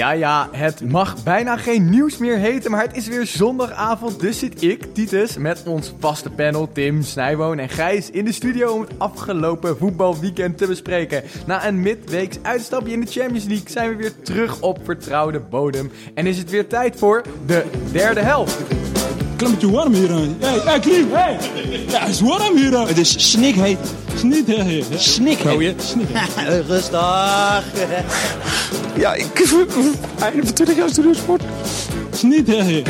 Ja, ja, het mag bijna geen nieuws meer heten, maar het is weer zondagavond. Dus zit ik, Titus, met ons vaste panel Tim, Snijboon en Gijs in de studio om het afgelopen voetbalweekend te bespreken. Na een midweeks uitstapje in de Champions League zijn we weer terug op vertrouwde bodem. En is het weer tijd voor de derde helft. Klimmetje warm hier aan. Hey, hey, Klim, hey! Ja, het is warm hier aan. Het is snikheet. Snikheet. Snikheet. Rustig. Ja, ik... Einde van 20 jaar studiosport. Snikheet.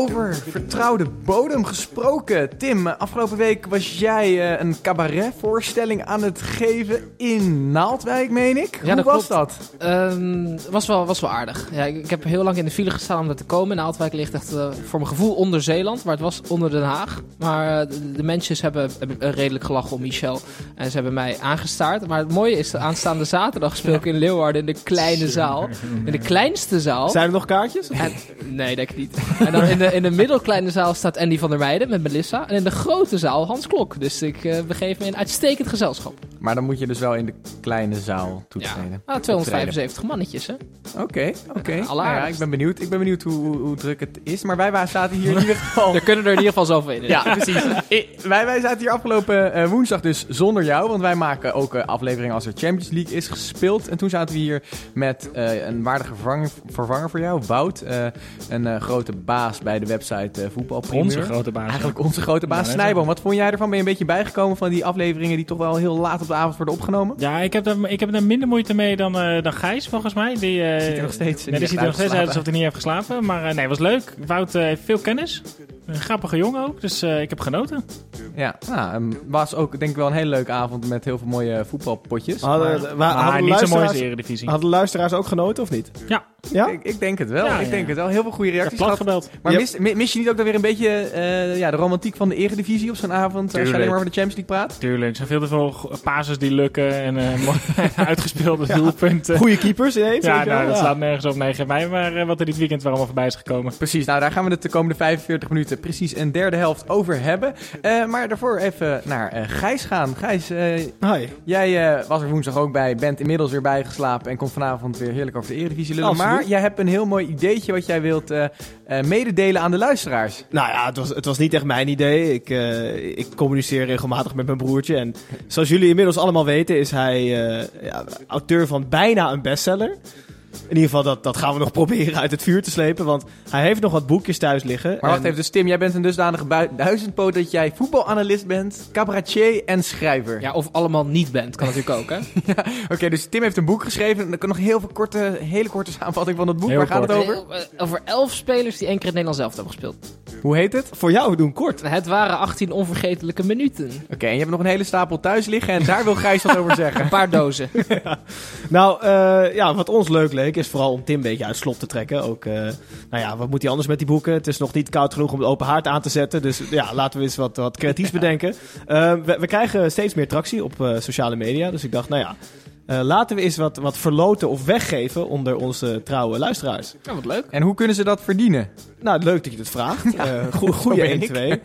Over vertrouwde bodem gesproken. Tim, afgelopen week was jij eh, een cabaretvoorstelling aan het geven in Naaldwijk, meen ik. Hoe dat was klopt. dat? Ehm, was, wel, was wel aardig. Ja, ik, ik heb heel lang in de file gestaan om daar te komen. Naaldwijk ligt echt eh, voor mijn gevoel onder Zeeland, maar het was onder Den Haag. Maar eh, de, de mensen hebben, hebben redelijk gelachen om Michel en ze hebben mij aangestaard. Maar het mooie is, de aanstaande zaterdag speel ik in Leeuwarden in de kleine zaal. In de kleinste zaal. Zijn er nog kaartjes? En, nee, denk ik niet. En dan in de, in de middelkleine zaal staat Andy van der Meijden met Melissa. En in de grote zaal Hans Klok. Dus ik eh, begeef me in uitstekend gezelschap. Maar dan moet je dus wel in de kleine zaal Ja, toetreden. ah, 275 mannetjes, hè? Oké, oké. Ja, Nou ja, alleraardigst. ik ben benieuwd. Ik ben benieuwd hoe, hoe, hoe druk het is. Maar wij, wij zaten hier in ieder geval... Er kunnen er in ieder geval zoveel in. Ja, precies. I- wij, wij zaten hier afgelopen eh, woensdag dus zonder jou. Want wij maken ook eh, afleveringen als er Champions League is gespeeld. En toen zaten we hier met eh, een waardige vervanger, vervanger voor jou, Wout. eh, een eh, grote baas bij de website eh Voetbal. Onze grote baas. Eigenlijk onze grote baas Ja, Snijboom. Wat vond jij ervan? Ben je een beetje bijgekomen van die afleveringen die toch wel heel laat op de avond worden opgenomen? Ja, ik heb, er, ik heb er minder moeite mee dan, eh, dan Gijs, volgens mij. Die, eh, Ziet er nog steeds nee, die ziet er nog steeds uit alsof hij niet heeft geslapen. Maar eh, nee, was leuk. Wout heeft veel kennis. Een grappige jongen ook, dus eh, ik heb genoten. Ja, nou, was ook denk ik wel een hele leuke avond met heel veel mooie voetbalpotjes. Maar, Maar maar Hadden, niet zo mooi als de Eredivisie. hadden luisteraars ook genoten of niet? Ja, Ja? ik, ik denk het wel. Ja, ik ja. denk het wel. Heel veel goede ik heb reacties gehad. gebeld. Maar mis, mi- mis je niet ook dan weer een beetje eh, ja, de romantiek van de Eredivisie op zo'n avond? Als je alleen maar over de Champions League praat? Tuurlijk, er zijn veel te veel passes die lukken en eh, uitgespeelde doelpunten. Goede keepers ineens. Ja, nou, wel? dat Ja. slaat nergens op. Nee, geef mij maar wat er dit weekend weer allemaal voorbij is gekomen. Precies, nou daar gaan we het de komende 45 minuten precies een derde helft over hebben. Eh, maar daarvoor even naar eh, Gijs gaan. Gijs, Hi. jij eh, was er woensdag ook bij, bent inmiddels weer bijgeslapen en komt vanavond weer heerlijk over de Eredivisie lullen. Absoluut. Maar jij hebt een heel mooi ideetje wat jij wilt mededelen aan de luisteraars. Nou ja, het was, het was niet echt mijn idee. Ik, ik communiceer regelmatig met mijn broertje. En zoals jullie inmiddels allemaal weten, is hij ja, auteur van bijna een bestseller. In ieder geval, dat, dat gaan we nog proberen uit het vuur te slepen. Want hij heeft nog wat boekjes thuis liggen. Maar wacht En- even, dus Tim, jij bent een dusdanige duizendpoot dat jij voetbalanalist bent, cabaretier en schrijver. Ja, of allemaal niet bent, kan natuurlijk ook, hè? Oké, dus Tim heeft een boek geschreven. En dan kan nog heel veel korte, hele korte samenvatting van het boek. Heel Waar gaat het over? Eh, Over elf spelers die één keer het Nederlands zelf hebben gespeeld. Hoe heet het? Voor jou doen kort. Het waren 18 onvergetelijke minuten. Oké, en je hebt nog een hele stapel thuis liggen en daar wil Gijs wat over zeggen. Een paar dozen. Nou, eh, ja, wat ons leuk is vooral om Tim een beetje uit het slot te trekken. Ook, eh, nou ja, wat moet hij anders met die boeken? Het is nog niet koud genoeg om de open haard aan te zetten. Dus ja, laten we eens wat, wat creatiefs bedenken. Eh, we, we krijgen steeds meer tractie op eh, sociale media. Dus ik dacht, nou ja, eh, laten we eens wat, wat verloten of weggeven onder onze trouwe luisteraars. Ja, wat leuk. En hoe kunnen ze dat verdienen? Nou, leuk dat je het vraagt. Eh goe- goeie ben ik. 1-2. Het,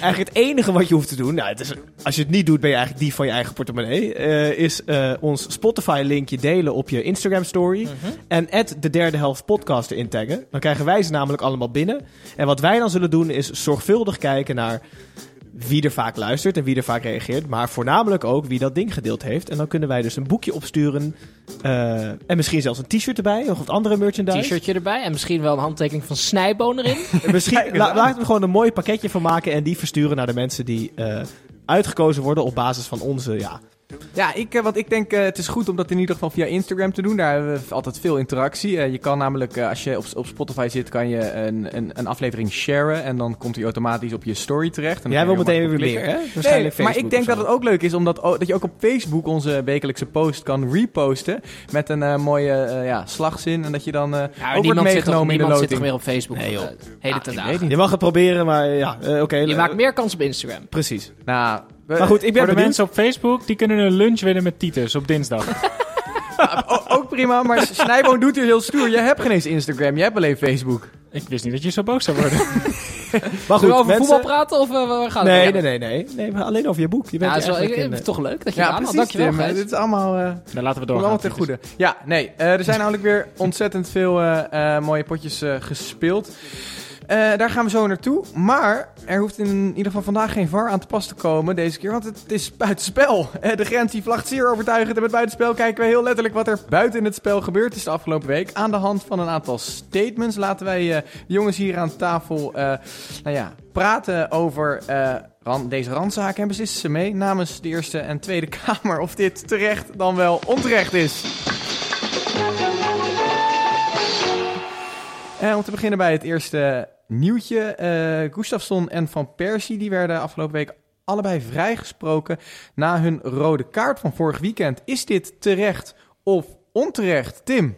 eigenlijk het enige wat je hoeft te doen, nou, het is, als je het niet doet, ben je eigenlijk die van je eigen portemonnee, eh, is eh, ons Spotify-linkje delen op je Instagram-story. En at de derde helft podcast erin taggen. Dan krijgen wij ze namelijk allemaal binnen. En wat wij dan zullen doen, is zorgvuldig kijken naar wie er vaak luistert en wie er vaak reageert. Maar voornamelijk ook wie dat ding gedeeld heeft. En dan kunnen wij dus een boekje opsturen. eh, en misschien zelfs een t-shirt erbij, of wat andere merchandise. T-shirtje erbij en misschien wel een handtekening van Snijboon erin. Misschien la- laten we er gewoon een mooi pakketje van maken en die versturen naar de mensen die eh, uitgekozen worden op basis van onze ja, Ja, ik, eh, want ik denk eh, het is goed om dat in ieder geval via Instagram te doen. Daar hebben we altijd veel interactie. Eh, je kan namelijk, eh, als je op, op Spotify zit, kan je een, een, een aflevering sharen. En dan komt hij automatisch op je story terecht. En dan Jij wil meteen weer meer, hè? Waarschijnlijk Nee, maar ik denk dat het ook leuk is omdat, dat je ook op Facebook onze wekelijkse post kan reposten. Met een eh, mooie eh, ja, slagzin. En dat je dan eh Ja, ook wordt niemand zit toch, meegenomen in de niemand zit toch loting. meer op Facebook. Nee, joh. hele Ah. Je mag het proberen, maar ja, eh, oké. Je maakt meer kans op Instagram. Precies. Nou, Maar goed, ik ben Voor de benieuwd. mensen op Facebook, die kunnen een lunch winnen met Titus op dinsdag. o- ook prima, maar Snijboon doet hier heel stoer. Je hebt geen eens Instagram, je hebt alleen Facebook. ik wist niet dat je zo boos zou worden. Maar Zullen goed, we over mensen... voetbal praten of uh, waar gaat Nee, het? nee, nee, nee. Nee, maar alleen over je boek. Je bent Ja, het is wel, eigenlijk ik- in, toch leuk dat je Ja. Dankjewel, Tim. Gijs. Dit is allemaal... eh, Dan laten we doorgaan. allemaal ten goede. Ja, nee. eh, er zijn namelijk weer ontzettend veel eh, eh, mooie potjes eh, gespeeld. Eh, daar gaan we zo naartoe. Maar er hoeft in ieder geval vandaag geen VAR aan te pas te komen deze keer. Want het is buitenspel. Eh, de grens die vlagt zeer overtuigend. En met buitenspel kijken we heel letterlijk wat er buiten het spel gebeurd is de afgelopen week. Aan de hand van een aantal statements laten wij eh, de jongens hier aan tafel nou ja, praten over deze randzaken. En beslissen ze mee namens de Eerste en Tweede Kamer of dit terecht dan wel onterecht is. Eh, om te beginnen bij het eerste nieuwtje. eh Gustafsson en Van Persie die werden afgelopen week allebei vrijgesproken na hun rode kaart van vorig weekend. Is dit terecht of onterecht, Tim?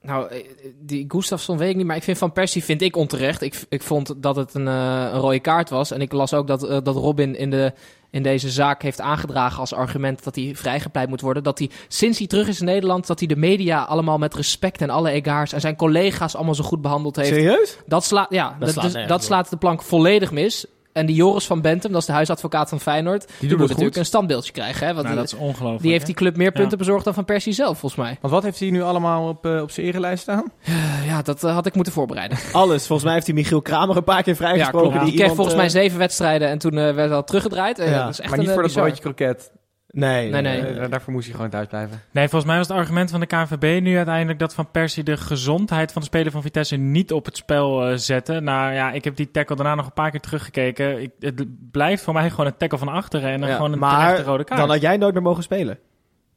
Nou, eh, die Gustafsson weet ik niet, maar ik vind Van Persie vind ik onterecht. Ik, ik vond dat het een, eh, een rode kaart was. En ik las ook dat, dat Robin in, de, in deze zaak heeft aangedragen als argument dat hij vrijgepleit moet worden. Dat hij sinds hij terug is in Nederland, dat hij de media allemaal met respect en alle egaars en zijn collega's allemaal zo goed behandeld heeft. Serieus? Dat slaat, ja, dat, slaat dus- dat op. slaat de plank volledig mis. En die Joris van Bentum, dat is de huisadvocaat van Feyenoord, die, moet natuurlijk goed. een standbeeldje krijgen. Hè? Want Nou, die, dat is ongelooflijk. die heeft hè? die club meer punten Ja. bezorgd dan Van Persie zelf, volgens mij. Want wat heeft hij nu allemaal op, eh, op zijn erelijst staan? Eh, ja, dat eh, had ik moeten voorbereiden. Alles. Volgens mij heeft hij Michiel Kramer een paar keer Ja, vrijgesproken. klopt. Die kreeg volgens mij eh, zeven wedstrijden en toen werd dat teruggedraaid. Ja, dat is echt maar niet een, voor dat broodje kroket. Nee, Nee, nee. Daarvoor moest hij gewoon thuis blijven. Nee, volgens mij was het argument van de KNVB nu uiteindelijk dat Van Persie de gezondheid van de speler van Vitesse niet op het spel eh, zette. Nou ja, ik heb die tackle daarna nog een paar keer teruggekeken. Ik, het blijft voor mij gewoon een tackle van achteren en dan Ja, gewoon een Maar terechte rode kaart. dan had jij nooit meer mogen spelen.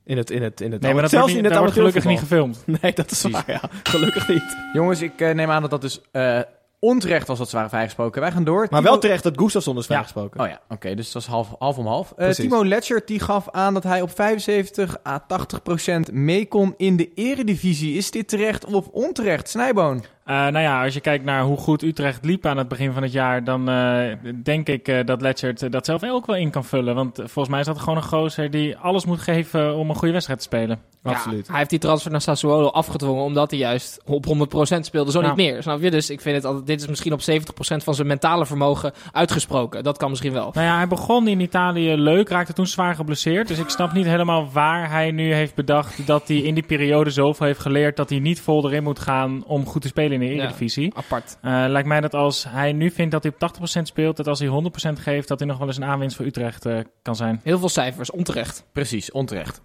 In het, in het, in het nee, maar dat zelfs wordt, in niet, het dat wordt gelukkig niet gefilmd. Nee, dat is Precies. waar, ja. Gelukkig niet. Jongens, ik eh, neem aan dat dat dus eh, onterecht was dat ze waren vrijgesproken. Wij gaan door. Maar Timo- wel terecht dat Gustafsson is vrijgesproken. Oh ja, oké, dus dat is half, half om half. Eh. Timo Letchert die gaf aan dat hij op 75 à 80 procent mee kon in de eredivisie. Is dit terecht of onterecht? Snijboon. Eh, nou ja, als je kijkt naar hoe goed Utrecht liep aan het begin van het jaar, dan eh, denk ik eh, dat Letchert dat zelf ook wel in kan vullen. Want volgens mij is dat gewoon een gozer die alles moet geven om een goede wedstrijd te spelen. Absoluut. Ja, hij heeft die transfer naar Sassuolo afgedwongen omdat hij juist op 100% speelde. Zo niet meer, snap je? Dus ik vind het altijd, dit is misschien op 70% van zijn mentale vermogen uitgesproken. Dat kan misschien wel. Nou ja, hij begon in Italië leuk, raakte toen zwaar geblesseerd. Dus ik snap niet helemaal waar hij nu heeft bedacht dat hij in die periode zoveel heeft geleerd dat hij niet vol erin moet gaan om goed te spelen in de Eredivisie. Apart. Eh, lijkt mij dat als hij nu vindt dat hij op 80% speelt, dat als hij 100% geeft, dat hij nog wel eens een aanwinst voor Utrecht eh, kan zijn. Heel veel cijfers, onterecht. Precies, onterecht.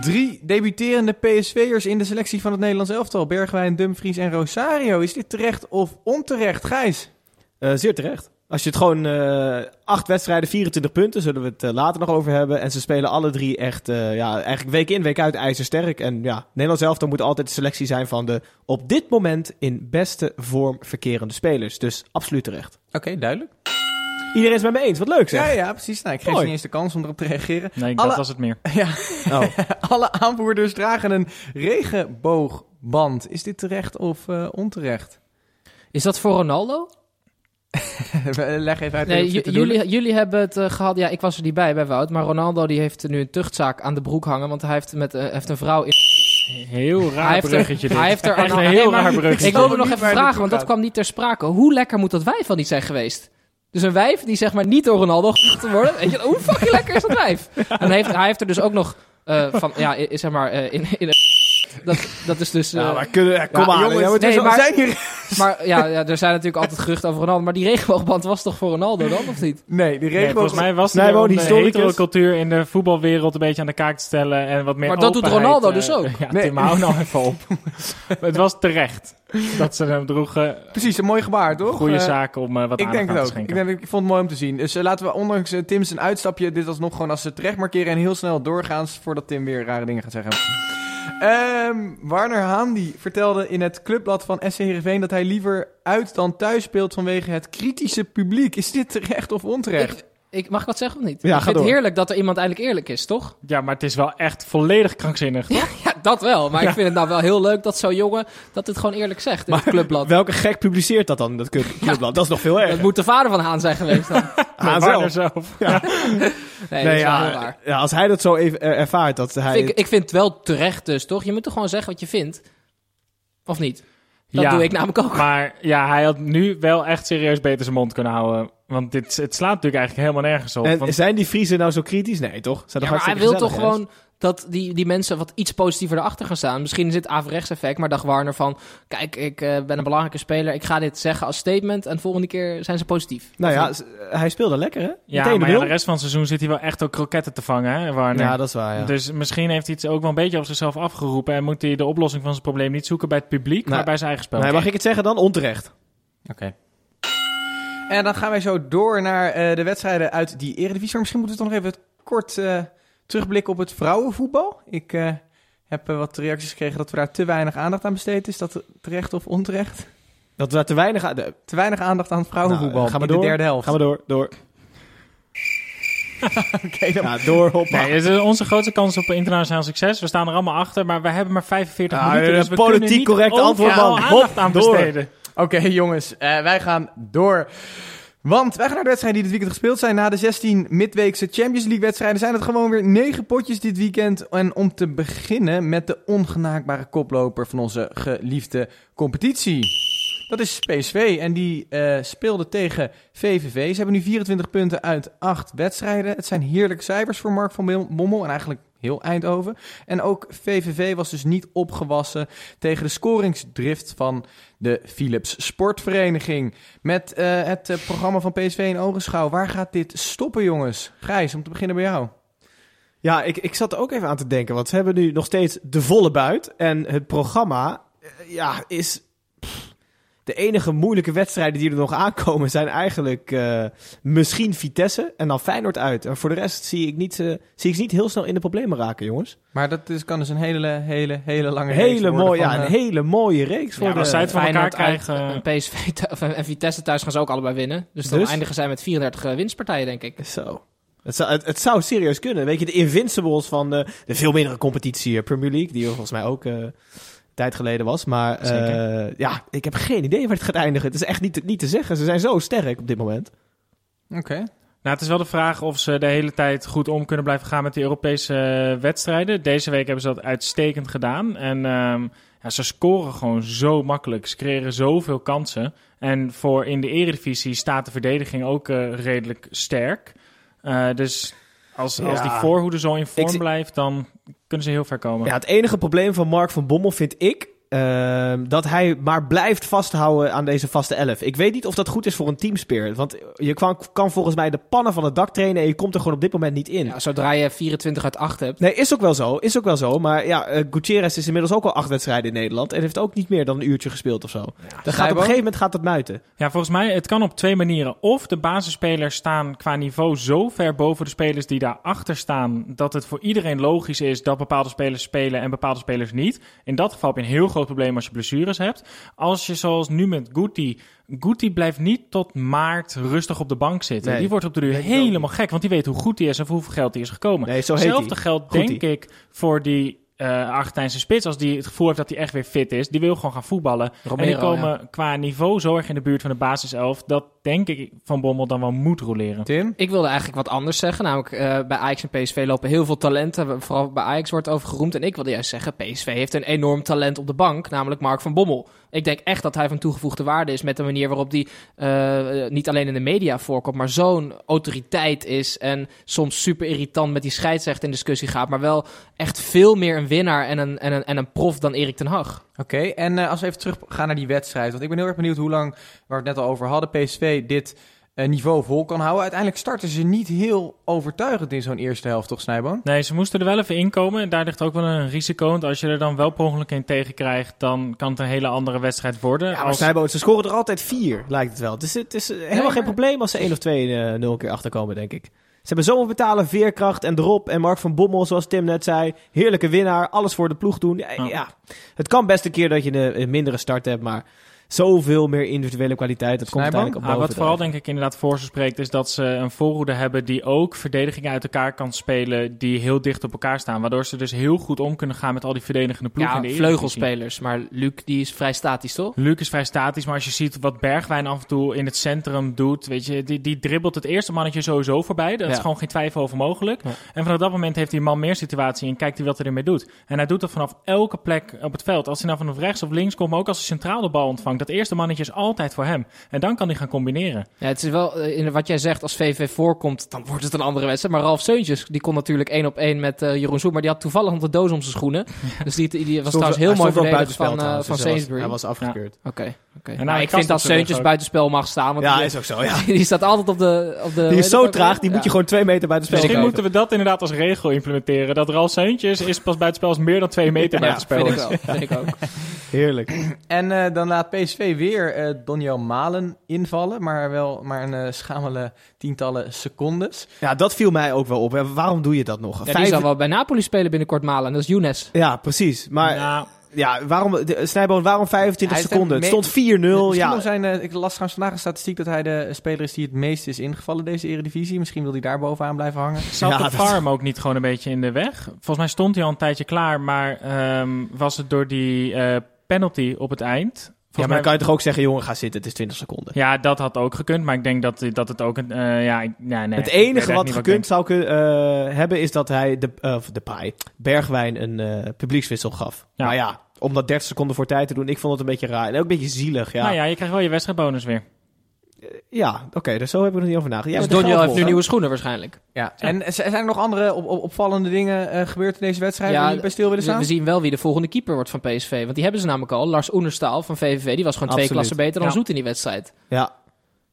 Drie debuterende PSV'ers in de selectie van het Nederlands elftal. Bergwijn, Dumfries en Rosario. Is dit terecht of onterecht, Gijs? Eh, zeer terecht. Als je het gewoon eh, acht wedstrijden, 24 punten, zullen we het eh, later nog over hebben. En ze spelen alle drie echt, eh, ja, eigenlijk week in, week uit ijzersterk. En ja, Nederland zelf, dan moet altijd de selectie zijn van de op dit moment in beste vorm verkerende spelers. Dus absoluut terecht. Oké, duidelijk. Iedereen is het met me eens, wat leuk zeg. Ja, ja, precies. Nou, ik geef ze Mooi. niet eens de kans om erop te reageren. Nee, Alle- dat was het meer. Ja, Oh. alle aanvoerders dragen een regenboogband. Is dit terecht of eh, onterecht? Is dat voor Ronaldo? Leg even uit. Nee, jullie, jullie hebben het eh, gehad. Ja, ik was er niet bij bij Wout. Maar Ronaldo die heeft nu een tuchtzaak aan de broek hangen. Want hij heeft, met, eh, heeft een vrouw in. Heel raar hij heeft bruggetje er, hij heeft er Echt een heel raar bruggetje. Ik wilde nog even vragen, want dat kwam niet ter sprake. Hoe lekker moet dat wijf van niet zijn geweest? Dus een wijf die zeg maar niet door Ronaldo gekocht te worden. Weet je, hoe fucking lekker is dat wijf? En hij heeft, hij heeft er dus ook nog eh, van, ja, zeg maar, eh, in, in Dat, dat is dus... Ja, eh, maar kunnen, ja, kom Ja, aan. jongens, maar nee, zijn hier... Maar ja, ja, er zijn natuurlijk altijd geruchten over Ronaldo. Maar die regenboogband was toch voor Ronaldo dan, of niet? Nee, die Nee, regenboog... volgens mij was Nee, om de hetero-cultuur in de voetbalwereld een beetje aan de kaak te stellen. En wat meer Maar dat doet Ronaldo eh, dus ook. Ja, Nee. Tim, hou nou even op. het was terecht dat ze hem droegen. Precies, een mooi gebaar, toch? Goede Eh, zaak om wat Ik aandacht denk aan te ook. Ik, schenken. denk, ik vond het mooi om te zien. Dus laten we ondanks uh, Tim's een uitstapje dit alsnog gewoon als ze terecht markeren en heel snel doorgaan voordat Tim weer rare dingen gaat zeggen. Ehm Warner Haan die vertelde in het clubblad van SC Heerenveen dat hij liever uit dan thuis speelt vanwege het kritische publiek. Is dit terecht of onterecht? Ik, ik, mag ik wat zeggen of niet? Ja, ik ga vind door. het heerlijk dat er iemand eindelijk eerlijk is, toch? Ja, maar het is wel echt volledig krankzinnig. toch? Ja, dat wel. Maar ik vind het nou wel heel leuk dat zo'n jongen dat het gewoon eerlijk zegt in het clubblad. Welke gek publiceert dat dan, dat club- clubblad? Dat is nog veel erger. Het moet de vader van Haan zijn geweest dan. Haan zelf. zelf. Nee, dat Nee, is wel ja, ja, als hij dat zo even er- ervaart, dat hij... Ik, ik vind het wel terecht dus, toch? Je moet toch gewoon zeggen wat je vindt? Of niet? Dat Ja. doe ik namelijk ook. Maar ja, hij had nu wel echt serieus beter zijn mond kunnen houden. Want dit, het slaat natuurlijk eigenlijk helemaal nergens op. en Want- zijn die Friesen nou zo kritisch? Nee, toch? Zijn Ja, maar hij wil toch gewoon dat die, die mensen wat iets positiever erachter gaan staan. Misschien is het averechts effect, maar dacht Warner van... Kijk, ik eh, ben een belangrijke speler. Ik ga dit zeggen als statement en volgende keer zijn ze positief. Nou ja, s- hij speelde lekker, hè? ja, Meteen maar de ja, nul. de rest van het seizoen zit hij wel echt ook kroketten te vangen, hè, Warner? Ja, dat is waar, ja. Dus misschien heeft hij het ook wel een beetje op zichzelf afgeroepen... en moet hij de oplossing van zijn probleem niet zoeken bij het publiek, Nou, maar bij zijn eigen spel. Nee, mag ik het zeggen dan? Onterecht. Oké. En dan gaan wij zo door naar eh, de wedstrijden uit die eredivisie. Maar misschien moeten we toch nog even kort eh, terugblikken op het vrouwenvoetbal. Ik eh, heb eh, wat reacties gekregen dat we daar te weinig aandacht aan besteed. Is dat terecht of onterecht? Dat we daar te weinig aan... de- Te weinig aandacht aan het vrouwenvoetbal Nou, gaan we in door? de derde helft. Gaan we door, door. Oké, dan- Ja, door, hoppa. Nee, het is onze grootste kans op internationaal succes. We staan er allemaal achter, maar we hebben maar 45 Ah, minuten. een Dus we politiek kunnen niet correct antwoord, man. aandacht Hop, aan door. besteden. Oké, jongens, eh, wij gaan door. Want wij gaan naar de wedstrijden die dit weekend gespeeld zijn. Na de 16 midweekse Champions League wedstrijden zijn het gewoon weer 9 potjes dit weekend. En om te beginnen met de ongenaakbare koploper van onze geliefde competitie. Dat is PSV en die eh speelde tegen VVV. Ze hebben nu 24 punten uit 8 wedstrijden. Het zijn heerlijke cijfers voor Mark van Bom- Bommel en eigenlijk heel Eindhoven. En ook VVV was dus niet opgewassen tegen de scoringsdrift van de Philips Sportvereniging. Met eh, het eh, programma van PSV in ogenschouw. Waar gaat dit stoppen, jongens? Gijs, om te beginnen bij jou. Ja, ik, ik zat er ook even aan te denken. Want ze hebben nu nog steeds de volle buit. En het programma eh, ja, is... de enige moeilijke wedstrijden die er nog aankomen zijn eigenlijk eh, misschien Vitesse en dan Feyenoord uit. En voor de rest zie ik, niet, eh, zie ik ze niet heel snel in de problemen raken, jongens. Maar dat is, kan dus een hele, hele, hele lange reeks Hele worden mooie, van, ja, een eh, hele mooie reeks voor Ja, de... zij het van elkaar Feyenoord uit en PSV of, en Vitesse thuis gaan ze ook allebei winnen. Dus dan Dus? eindigen zij met 34 winstpartijen, denk ik. Zo. Het zou, het, het zou serieus kunnen. Weet je, de Invincibles van de, de veel mindere competitie Premier League, die volgens mij ook eh, tijd geleden was. Maar eh, ja, ik heb geen idee waar het gaat eindigen. Het is echt niet, te- niet te zeggen. Ze zijn zo sterk op dit moment. Oké. Nou, het is wel de vraag of ze de hele tijd goed om kunnen blijven gaan met die Europese eh, wedstrijden. Deze week hebben ze dat uitstekend gedaan. En ehm, ja, ze scoren gewoon zo makkelijk. Ze creëren zoveel kansen. En voor in de eredivisie staat de verdediging ook eh, redelijk sterk. Eh, dus als, als die voorhoede zo in vorm zie- blijft, dan kunnen ze heel ver komen. Ja, het enige probleem van Mark van Bommel vind ik ehm, dat hij maar blijft vasthouden aan deze vaste elf. Ik weet niet of dat goed is voor een teamspirit. Want je kan, kan volgens mij de pannen van het dak trainen en je komt er gewoon op dit moment niet in. Ja, zodra je 24 uit 8 hebt. Nee, is ook wel zo. Is ook wel zo. Maar ja, eh, Gutierrez is inmiddels ook al acht wedstrijden in Nederland. En heeft ook niet meer dan een uurtje gespeeld of zo. Dan gaat op een gegeven moment gaat dat muiten. Ja, volgens mij, het kan op twee manieren. Of de basisspelers staan qua niveau zo ver boven de spelers die daarachter staan, dat het voor iedereen logisch is dat bepaalde spelers spelen en bepaalde spelers niet. In dat geval heb je een heel groot probleem als je blessures hebt. Als je zoals nu met Guti, Guti blijft niet tot maart rustig op de bank zitten. Nee, die wordt op de duur helemaal gek, want die weet hoe goed hij is en voor hoeveel geld hij is gekomen. Nee, Hetzelfde geldt denk ik voor die eh Argentijnse spits. Als die het gevoel heeft dat hij echt weer fit is, die wil gewoon gaan voetballen. Romero, en die komen ja. qua niveau zo erg in de buurt van de basiself, dat denk ik Van Bommel dan wel moet roleren. Tim? Ik wilde eigenlijk wat anders zeggen. Namelijk, eh, bij Ajax en PSV lopen heel veel talenten. Vooral bij Ajax wordt over geroemd. En ik wilde juist zeggen, PSV heeft een enorm talent op de bank. Namelijk Mark van Bommel. Ik denk echt dat hij van toegevoegde waarde is met de manier waarop hij eh, niet alleen in de media voorkomt, maar zo'n autoriteit is en soms super irritant met die scheidsrechter in discussie gaat, maar wel echt veel meer een winnaar en een, en een, en een prof dan Erik ten Hag. Oké, en eh, als we even terug gaan naar die wedstrijd. Want ik ben heel erg benieuwd hoe lang, waar we het net al over hadden, PSV dit eh, niveau vol kan houden. Uiteindelijk starten ze niet heel overtuigend in zo'n eerste helft, toch Snijboon? Nee, ze moesten er wel even inkomen. En daar ligt ook wel een risico. Want als je er dan wel per ongeluk in tegenkrijgt, dan kan het een hele andere wedstrijd worden. Ja, maar Als- Snijboon, ze scoren er altijd vier, lijkt het wel. Dus het is eh, helemaal geen probleem als ze één of twee eh, nul keer achterkomen, denk ik. Ze hebben zo'n betalen veerkracht en drop. En Mark van Bommel, zoals Tim net zei. Heerlijke winnaar, alles voor de ploeg doen. Ja, het kan best een keer dat je een, een mindere start hebt, maar zoveel meer individuele kwaliteit. Dat komt uiteindelijk op Ah, boven. wat vooral denk ik inderdaad voor ze spreekt, is dat ze een voorhoede hebben die ook verdedigingen uit elkaar kan spelen die heel dicht op elkaar staan. Waardoor ze dus heel goed om kunnen gaan met al die verdedigende ploegen Ja, in de Eredivisie. vleugelspelers. Maar Luc, die is vrij statisch, toch? Luc is vrij statisch, maar als je ziet wat Bergwijn af en toe in het centrum doet, weet je, die, die dribbelt het eerste mannetje sowieso voorbij. Daar is gewoon geen twijfel over mogelijk. Ja. En vanaf dat moment heeft hij een man meer situatie en kijkt hij wat hij ermee doet. En hij doet dat vanaf elke plek op het veld. Als hij nou vanaf rechts of links komt, maar ook als hij centraal de bal ontvangt, dat eerste mannetje is altijd voor hem. En dan kan hij gaan combineren. Ja, het is wel, eh, in wat jij zegt, als VV voorkomt, dan wordt het een andere wedstrijd. Maar Ralf Seuntjes, die kon natuurlijk één op één met eh, Jeroen Zoet, maar die had toevallig nog de doos om zijn schoenen. Dus die, die was trouwens heel mooi verdedigd van, trouwens, van dus hij was- Sainsbury. Hij was afgekeurd. Oké, oké. nou, Nou, ik vind dat Seuntjes ook. buitenspel mag staan, want Ja, die, is ook zo, ja. die staat altijd op de... Op de Die is zo traag, die Ja. moet je gewoon twee meter buiten spel Misschien moeten we dat inderdaad als regel implementeren. Dat Ralf Seuntjes is pas buitenspel als meer dan twee meter Ja, buitenspel vind ik is. wel. Vind ik ook. Heerlijk. En eh, dan laat PSV weer eh Donjel Malen invallen, maar wel maar een eh, schamele tientallen secondes. Ja, dat viel mij ook wel op. hè. Waarom doe je dat nog? Ja, die Vijf- zal wel bij Napoli spelen binnenkort malen. En dat is Younes. Ja, precies. Maar Nou, ja, waarom, de, Snijboon, waarom 25 Hij is seconden? de Het stond 4-0. Misschien Ja, zijn, eh, ik las trouwens vandaag een statistiek dat hij de speler is die het meest is ingevallen deze eredivisie. Misschien wil hij daar bovenaan blijven hangen. Zat Ja, de dat- farm ook niet gewoon een beetje in de weg? Volgens mij stond hij al een tijdje klaar, maar ehm, was het door die eh, penalty op het eind? ja, maar Volgens dan mij- kan je toch ook zeggen, jongen, ga zitten, het is 20 seconden. Ja, dat had ook gekund, maar ik denk dat, dat het ook een... eh, ja, ik- ja, nee, het enige wat gekund zou kunnen, hebben is dat hij de, of de paai, Bergwijn een eh, publiekswissel gaf. Ja. Maar ja, om dat 30 seconden voor tijd te doen, ik vond het een beetje raar. En ook een beetje zielig, ja. Nou ja, je krijgt wel je wedstrijdbonus weer. Ja, oké, dus zo hebben we er niet over nagedacht. Dus Ja, Donjel heeft nu nieuwe schoenen waarschijnlijk. Ja. En zijn er nog andere op, op- opvallende dingen eh, gebeurd in deze wedstrijd Ja, jullie bij stil willen We, staan? we zien wel wie de volgende keeper wordt van PSV. Want die hebben ze namelijk al. Lars Oenerstaal van VVV. Die was gewoon twee klassen beter dan Ja. Zoet in die wedstrijd. Ja,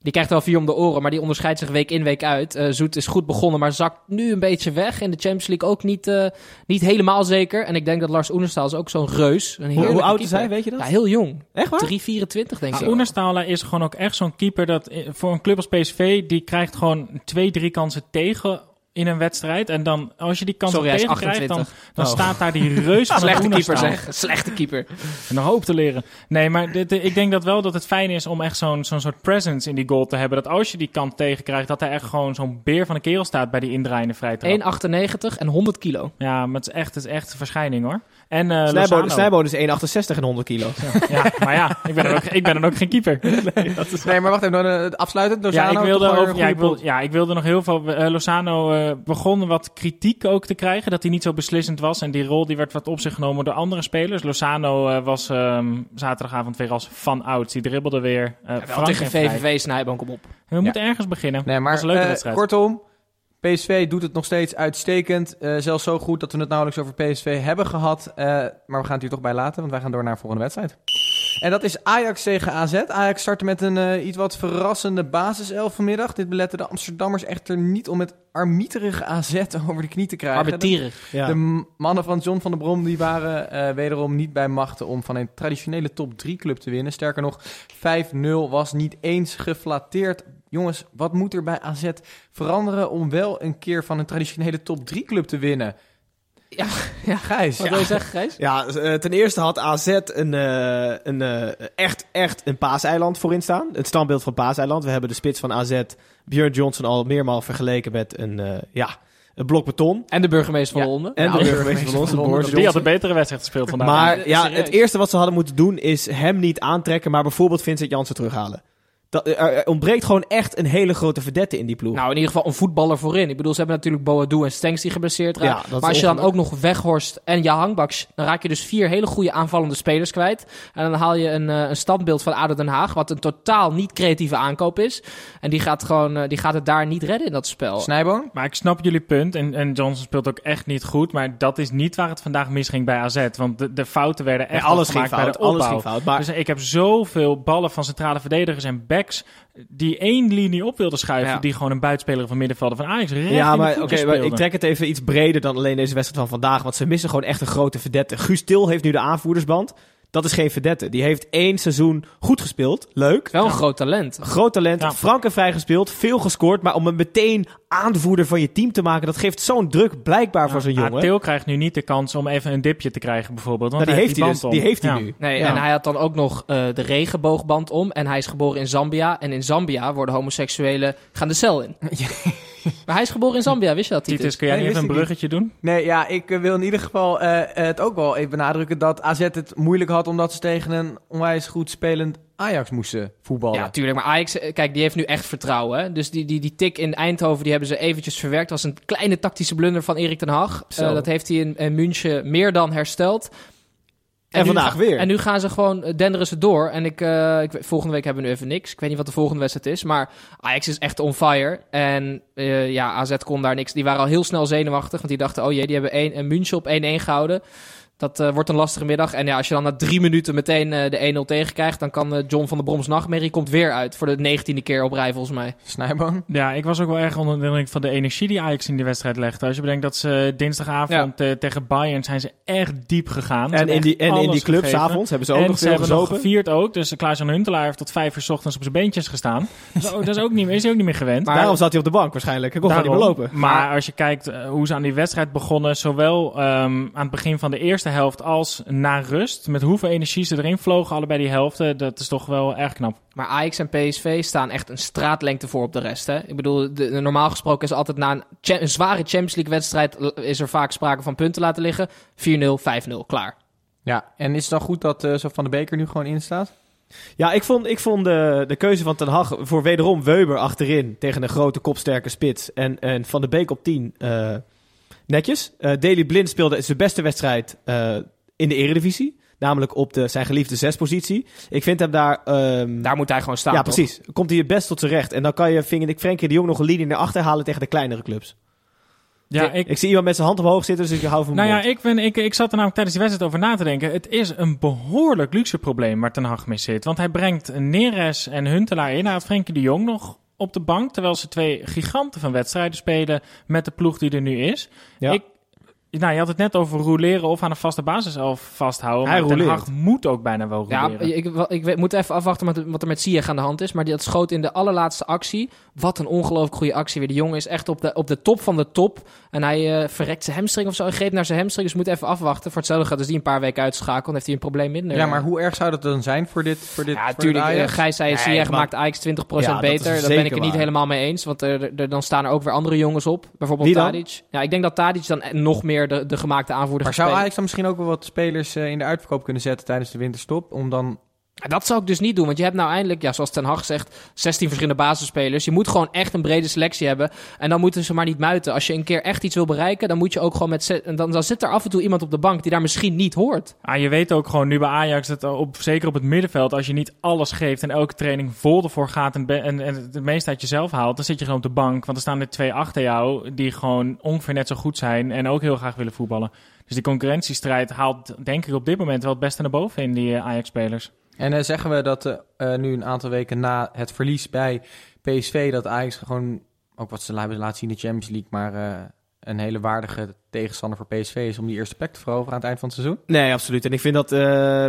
Die krijgt wel vier om de oren, maar die onderscheidt zich week in, week uit. Eh, Zoet is goed begonnen, maar zakt nu een beetje weg. In de Champions League ook niet, eh, niet helemaal zeker. En ik denk dat Lars Oenerstaal is ook zo'n reus. Een hoe, oud is hij, weet je dat? Ja, heel jong. Echt waar? 3,24 denk ik. Maar Oenerstala is gewoon ook echt zo'n keeper dat eh, voor een club als PSV, die krijgt gewoon twee, drie kansen tegen in een wedstrijd. En dan, als je die kansen Sorry, tegen krijgt, dan, 28. dan Oh. staat daar die reus van Slechte een keeper zeg. Slechte keeper. En nog hoop te leren. Nee, maar dit, ik denk dat wel dat het fijn is om echt zo'n zo'n soort presence in die goal te hebben. Dat als je die kant tegenkrijgt, dat hij echt gewoon zo'n beer van een kerel staat bij die indraaiende vrijtrap. 1,98 en 100 kilo. Ja, maar het is echt, het is echt een verschijning hoor. En eh Snijboon. Snijboon is 1,68 en 100 kilo. Ja, maar ja, ik ben, dan ook, ik ben dan ook geen keeper. Nee, maar wacht even, dan, eh, afsluitend. Ja, Lozano, ik wilde over, ja, ik goede wil, ja, ik wilde nog heel veel. eh, Lozano eh, begon wat kritiek ook te krijgen. Dat hij niet zo beslissend was. En die rol die werd wat op zich genomen door andere spelers. Lozano eh, was ehm, zaterdagavond weer als van ouds. Die dribbelde weer. eh Wel frank tegen en vrij. VVV Snijboom, kom op. We moeten ergens beginnen. Nee, maar dat was een leuke wedstrijd. kortom, PSV doet het nog steeds uitstekend. Eh, zelfs zo goed dat we het nauwelijks over PSV hebben gehad. Eh, maar we gaan het hier toch bij laten, want wij gaan door naar de volgende wedstrijd. En dat is Ajax tegen AZ. Ajax startte met een eh, iets wat verrassende basiself vanmiddag. Dit belette de Amsterdammers echter niet om het armieterige AZ over de knie te krijgen. Arbitierig. Ja. De mannen van John van der Brom die waren eh, wederom niet bij machten om van een traditionele top 3 club te winnen. Sterker nog, 5-0 was niet eens geflatteerd. Jongens, wat moet er bij AZ veranderen om wel een keer van een traditionele top 3 club te winnen? Ja, Ja, Gijs. Wat wil je zeggen, Gijs? Ja, eh, ten eerste had AZ een, eh, een, eh, echt, echt een paaseiland voorin staan. Het standbeeld van paaseiland. We hebben de spits van AZ, Björn Johnson, al meermaal vergeleken met een, eh, ja, een blok beton. En de burgemeester van Ja. Londen. En Nou, de burgemeester van Londen. Die had een betere wedstrijd gespeeld vandaag. Maar Ja, het eerste wat ze hadden moeten doen is hem niet aantrekken, maar bijvoorbeeld Vincent Jansen terughalen. Dat, er, ontbreekt gewoon echt een hele grote verdette in die ploeg. Nou, in ieder geval een voetballer voorin. Ik bedoel, ze hebben natuurlijk Boadu en Stenks die geblesseerd raken. Ja, maar als je dan ook nog Weghorst en Jahan Baks, dan raak je dus vier hele goede aanvallende spelers kwijt. En dan haal je een, eh, een standbeeld van ADO Den Haag, wat een totaal niet creatieve aankoop is. En die gaat, gewoon, eh, die gaat het daar niet redden in dat spel. Snijboon? Maar ik snap jullie punt. En, en Johnson speelt ook echt niet goed. Maar dat is niet waar het vandaag misging bij AZ. Want de, de fouten werden echt Ja, alles gemaakt ging fout, bij de opbouw. alles ging fout, maar- Dus ik heb zoveel ballen van centrale verdedigers en backs... die één linie op wilden schuiven... Ja. die gewoon een buitenspeler van middenvelder van Ajax recht Ja, maar oké, maar ik trek het even iets breder dan alleen deze wedstrijd van vandaag. Want ze missen gewoon echt een grote verdette. Guus Til heeft nu de aanvoerdersband. Dat is geen verdette. Die heeft één seizoen goed gespeeld. Leuk. Wel een groot talent. Groot talent, Ja. frankenvrij gespeeld, veel gescoord. Maar om hem meteen aanvoerder van je team te maken, dat geeft zo'n druk blijkbaar voor zo'n jongen. Theo krijgt nu niet de kans om even een dipje te krijgen bijvoorbeeld. Want Nou, die heeft dus, om. die heeft hij Ja. nu. Nee, Ja. en hij had dan ook nog eh, de regenboogband om. En hij is geboren in Zambia. En in Zambia worden homoseksuelen gaan de cel in. maar hij is geboren in Zambia, wist je dat? Titus, Titus? kun jij Nee, niet even een niet. bruggetje doen? Nee, ja, ik eh, wil in ieder geval eh, het ook wel even benadrukken dat AZ het moeilijk had omdat ze tegen een onwijs goed spelend Ajax moesten voetballen. Ja, tuurlijk. Maar Ajax, eh, kijk, die heeft nu echt vertrouwen. Hè? Dus die, die, die tik in Eindhoven, die hebben ze eventjes verwerkt. Dat was een kleine tactische blunder van Erik ten Hag. Zo. Eh, dat heeft hij in, in München meer dan hersteld. En nu vandaag ga- weer. En nu gaan ze gewoon, eh, denderen ze door. En ik, eh, ik, volgende week hebben we nu even niks. Ik weet niet wat de volgende wedstrijd is. Maar Ajax is echt on fire. En eh, ja, AZ kon daar niks. Die waren al heel snel zenuwachtig. Want die dachten, oh jee, die hebben één, een München op 1-1 gehouden. Dat eh, wordt een lastige middag. En ja, als je dan na drie minuten meteen eh, de 1-0 tegenkrijgt... dan kan eh, John van der Broms nachtmerrie komt weer uit. Voor de negentiende keer op rij, volgens mij. Snijboon? Ja, ik was ook wel erg onder de indruk van de energie die Ajax in die wedstrijd legde. Als je bedenkt dat ze dinsdagavond tegen Bayern zijn ze echt diep gegaan. En in die, en in die club s'avonds hebben ze ook en nog ze veel hebben nog gevierd ook. Dus Klaas-Jan Huntelaar heeft tot vijf uur 's ochtends op zijn beentjes gestaan. dat, is ook, dat is, ook niet, is hij ook niet meer gewend. Maar- Daarom zat hij op de bank waarschijnlijk. Hij kon gewoon niet meer Daarom. lopen. Maar als je kijkt hoe ze aan die wedstrijd begonnen, zowel ehm, aan het begin van de eerste helft als na rust, met hoeveel energie ze erin vlogen, allebei die helften, dat is toch wel erg knap. Maar Ajax en PSV staan echt een straatlengte voor op de rest. Hè? Ik bedoel, de, de- normaal gesproken is altijd na een, cha- een zware Champions League wedstrijd... is er vaak sprake van punten laten liggen. 4-0, 5-0, klaar. Ja, en is het dan goed dat eh, zo van de Beker nu gewoon in staat? Ja, ik vond, ik vond de, de keuze van Ten Hag voor wederom Weber achterin tegen een grote kopsterke spits en, en Van de Beek op 10 eh, netjes. Eh Daley Blind speelde zijn beste wedstrijd eh, in de eredivisie, namelijk op de, zijn geliefde zespositie. Ik vind hem daar... ehm, Daar moet hij gewoon staan, ja, toch? precies. Komt hij het best tot zijn recht. En dan kan je, vind ik, Frenkie de Jong nog een linie naar achter halen tegen de kleinere clubs. Ja, ik, ik, zie iemand met zijn hand omhoog zitten, dus ik hou van nou ja, ik, ben, ik, ik zat er namelijk tijdens die wedstrijd over na te denken. Het is een behoorlijk luxe probleem waar Ten Hag mee zit. Want hij brengt Neres en Huntelaar in. Hij had Frenkie de Jong nog op de bank, terwijl ze twee giganten van wedstrijden spelen met de ploeg die er nu is. Ja. Ik, nou, je had het net over roleren of aan een vaste basis al vasthouden. Hij maar Ten. Hag moet ook bijna wel Ja, roleren. ik, wel- ik weet- moet even afwachten wat, wat er met Ziyech aan de hand is. Maar die, dat schoot in de allerlaatste actie. Wat een ongelooflijk goede actie weer. De jongen is echt op de, op de top van de top. En hij eh, verrekt zijn hamstring of zo. Hij greep naar zijn hamstring. Dus we moeten even afwachten. Voor hetzelfde gaat dus die een paar weken uitschakelen. Dan heeft hij een probleem minder. Ja, maar hoe erg zou dat dan zijn voor dit voor dit Ja, natuurlijk. eh, Ajax? Gijs zei, Nee, Ziyech maakt Ajax 20% Ja, dat is beter. Daar ben ik het niet waar. helemaal mee eens. Want er, er- dan staan er ook weer andere jongens op. Bijvoorbeeld Wie dan? Tadic. Ja, ik denk dat Tadic dan nog meer de, de gemaakte aanvoerder Maar zou. Ajax dan misschien ook wel wat spelers eh, in de uitverkoop kunnen zetten tijdens de winterstop? Om dan... Dat zou ik dus niet doen, want je hebt nou eindelijk, ja, zoals Ten Hag zegt, 16 verschillende basisspelers. Je moet gewoon echt een brede selectie hebben. En dan moeten ze maar niet muiten. Als je een keer echt iets wil bereiken, dan moet je ook gewoon met... Dan, dan zit er af en toe iemand op de bank die daar misschien niet hoort. Ah, je weet ook gewoon nu bij Ajax, dat op, zeker op het middenveld, als je niet alles geeft en elke training vol ervoor gaat en, en, en het meeste uit jezelf haalt, dan zit je gewoon op de bank. Want er staan er twee achter jou die gewoon ongeveer net zo goed zijn en ook heel graag willen voetballen. Dus die concurrentiestrijd haalt denk ik op dit moment wel het beste naar boven in die eh, Ajax-spelers. En eh, zeggen we dat eh, eh, nu een aantal weken na het verlies bij PSV... dat Ajax gewoon, ook wat ze hebben laten zien in de Champions League... maar een hele waardige tegenstander voor PSV is... om die eerste plek te veroveren aan het eind van het seizoen? Nee, absoluut. En ik vind dat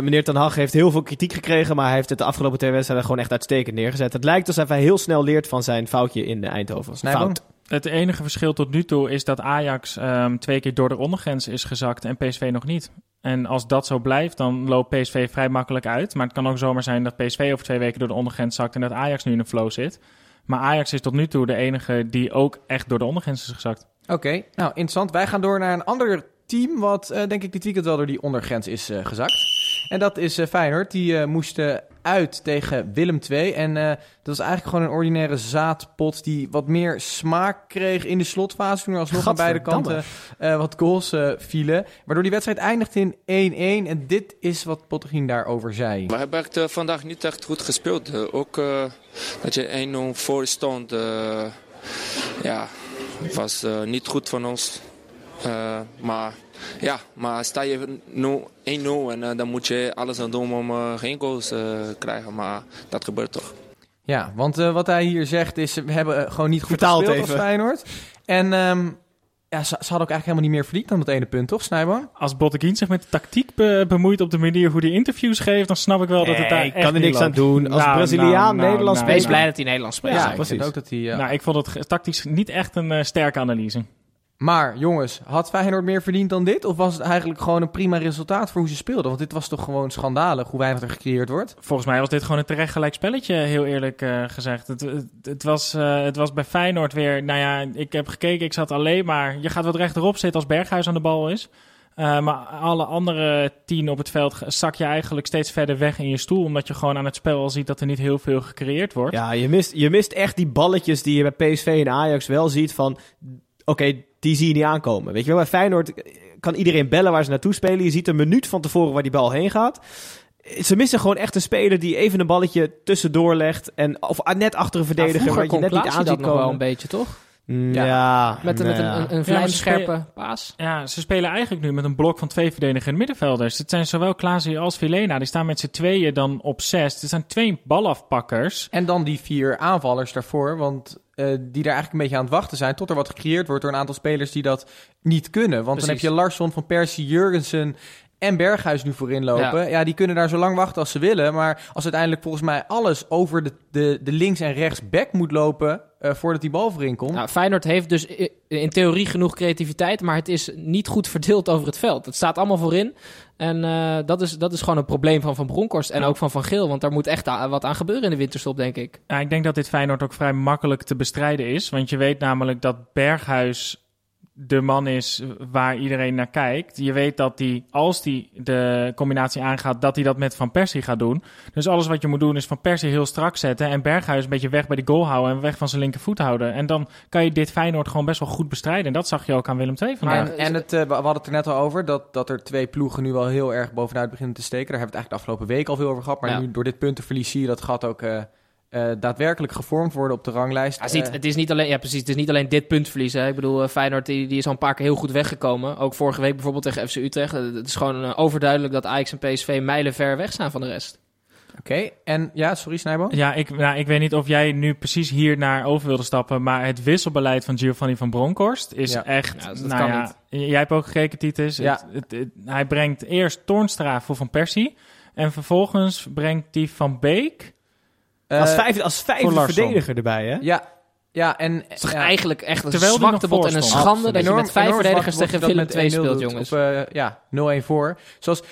meneer Ten Hag heeft heel veel kritiek gekregen, maar hij heeft het de afgelopen twee wedstrijden gewoon echt uitstekend neergezet. Het lijkt alsof hij heel snel leert van zijn foutje in Eindhoven. Snijboom? Fout. Het enige verschil tot nu toe is dat Ajax ehm, twee keer door de ondergrens is gezakt en PSV nog niet. En als dat zo blijft, dan loopt PSV vrij makkelijk uit. Maar het kan ook zomaar zijn dat PSV over twee weken door de ondergrens zakt en dat Ajax nu in een flow zit. Maar Ajax is tot nu toe de enige die ook echt door de ondergrens is gezakt. Oké, nou interessant. Wij gaan door naar een ander team... wat eh, denk ik dit weekend wel door die ondergrens is eh, gezakt. En dat is eh, Feyenoord. Die eh, moesten uit tegen Willem II. En eh, dat was eigenlijk gewoon een ordinaire zaadpot die wat meer smaak kreeg in de slotfase. Toen er alsnog aan beide kanten eh, wat goals eh, vielen. Waardoor die wedstrijd eindigt in 1-1. En dit is wat Pottegien daarover zei. We hebben echt, eh, vandaag niet echt goed gespeeld. Eh, ook eh, dat je 1-0 voor stond, eh, ja, was eh, niet goed van ons. Eh, maar ja, maar sta je 0 1-0 en eh, dan moet je alles aan doen om eh, geen goals te krijgen. Maar dat gebeurt toch. Ja, want eh, wat hij hier zegt is... We hebben eh, gewoon niet goed Vertaal het gespeeld als even. Feyenoord. En ehm, ja, ze, ze hadden ook eigenlijk helemaal niet meer verdiend dan dat ene punt, toch, Snijboom? Als Botteguin zich met de tactiek be- bemoeit op de manier hoe hij interviews geeft, dan snap ik wel dat het daar kan er niks aan doen. Als Nou, Braziliaan nou, nou, Nederlands nou, Wees nou. blij dat hij Nederlands spreekt. Ja, precies. ook dat hij... eh, Nou, ik vond het tactisch niet echt een eh, sterke analyse. Maar jongens, had Feyenoord meer verdiend dan dit? Of was het eigenlijk gewoon een prima resultaat voor hoe ze speelden? Want dit was toch gewoon schandalig hoe weinig er gecreëerd wordt? Volgens mij was dit gewoon een terecht gelijk spelletje, heel eerlijk eh, gezegd. Het, het, het was, eh, het was bij Feyenoord weer, nou ja, ik heb gekeken, ik zat alleen maar... Je gaat wat rechterop zitten als Berghuis aan de bal is. Eh, maar alle andere tien op het veld zak je eigenlijk steeds verder weg in je stoel. Omdat je gewoon aan het spel al ziet dat er niet heel veel gecreëerd wordt. Ja, je mist, je mist echt die balletjes die je bij PSV en Ajax wel ziet van... Oké, die zie je niet aankomen. Weet je wel, bij Feyenoord kan iedereen bellen waar ze naartoe spelen. Je ziet een minuut van tevoren waar die bal heen gaat. Ze missen gewoon echt een speler die even een balletje tussendoor legt. En, of net achter een Ja, verdediger vroeger waar je net niet aan dat ziet nog wel een komen. beetje, toch? Ja. Ja, Met, een met nou ja. een, een, een maar ze vlijmscherpe paas. Ja, ze spelen eigenlijk nu met een blok van twee verdedigende middenvelders. Het zijn zowel Klaasie als Vilena. Die staan met z'n tweeën dan op zes. Er zijn twee balafpakkers. En dan die vier aanvallers daarvoor, want eh, die daar eigenlijk een beetje aan het wachten zijn... tot er wat gecreëerd wordt door een aantal spelers die dat niet kunnen. Want dan heb je Larsson, Van Persie, Jurgensen en Berghuis nu voorin lopen. Ja. die kunnen daar zo lang wachten als ze willen. Maar als uiteindelijk volgens mij alles over de, de, de links- en rechtsback moet lopen... eh, voordat die bal voorin komt... Nou, Feyenoord heeft dus in theorie genoeg creativiteit, maar het is niet goed verdeeld over het veld. Het staat allemaal voorin. En eh, dat, is, dat is gewoon een probleem van Van Bronckhorst en Ja. ook van Van Geel. Want daar moet echt wat aan gebeuren in de winterstop, denk ik. Ja, ik denk dat dit Feyenoord ook vrij makkelijk te bestrijden is. Want je weet namelijk dat Berghuis de man is waar iedereen naar kijkt. Je weet dat hij, als hij de combinatie aangaat, dat hij dat met Van Persie gaat doen. Dus alles wat je moet doen is Van Persie heel strak zetten... en Berghuis een beetje weg bij die goal houden... en weg van zijn linkervoet houden. En dan kan je dit Feyenoord gewoon best wel goed bestrijden. En dat zag je ook aan Willem II vandaag. En, en het, eh, we hadden het er net al over dat, dat er twee ploegen nu wel heel erg bovenuit beginnen te steken. Daar hebben we het eigenlijk de afgelopen week al veel over gehad. Maar Ja. nu door dit puntenverlies zie je dat gat ook eh, eh, daadwerkelijk gevormd worden op de ranglijst. Ja, het, is niet, Eh, het is niet alleen, ja, precies, het is niet alleen dit puntverlies. Hè. Ik bedoel, eh, Feyenoord die, die is al een paar keer heel goed weggekomen. Ook vorige week bijvoorbeeld tegen FC Utrecht. Het is gewoon overduidelijk dat Ajax en PSV mijlen ver weg zijn van de rest. Oké, en ja, sorry Snijbo. Ja, ik, nou, ik weet niet of jij nu precies hier naar over wilde stappen, maar het wisselbeleid van Giovanni van Bronckhorst is Ja. echt. Ja, dus dat nou kan ja, Jij hebt ook gekeken, Titus. Ja. Het, het- het- hij brengt eerst Toornstra voor Van Persie en vervolgens brengt hij Van Beek. Eh, als vijfde, als vijfde verdediger erbij, hè? Ja, ja, en... Het is toch ja, eigenlijk echt een zwaktebod en een schande dat je met vijf enorm verdedigers tegen Willem dat II met 1-0 speelt, jongens. Op, eh, ja, 0-1 voor. Zoals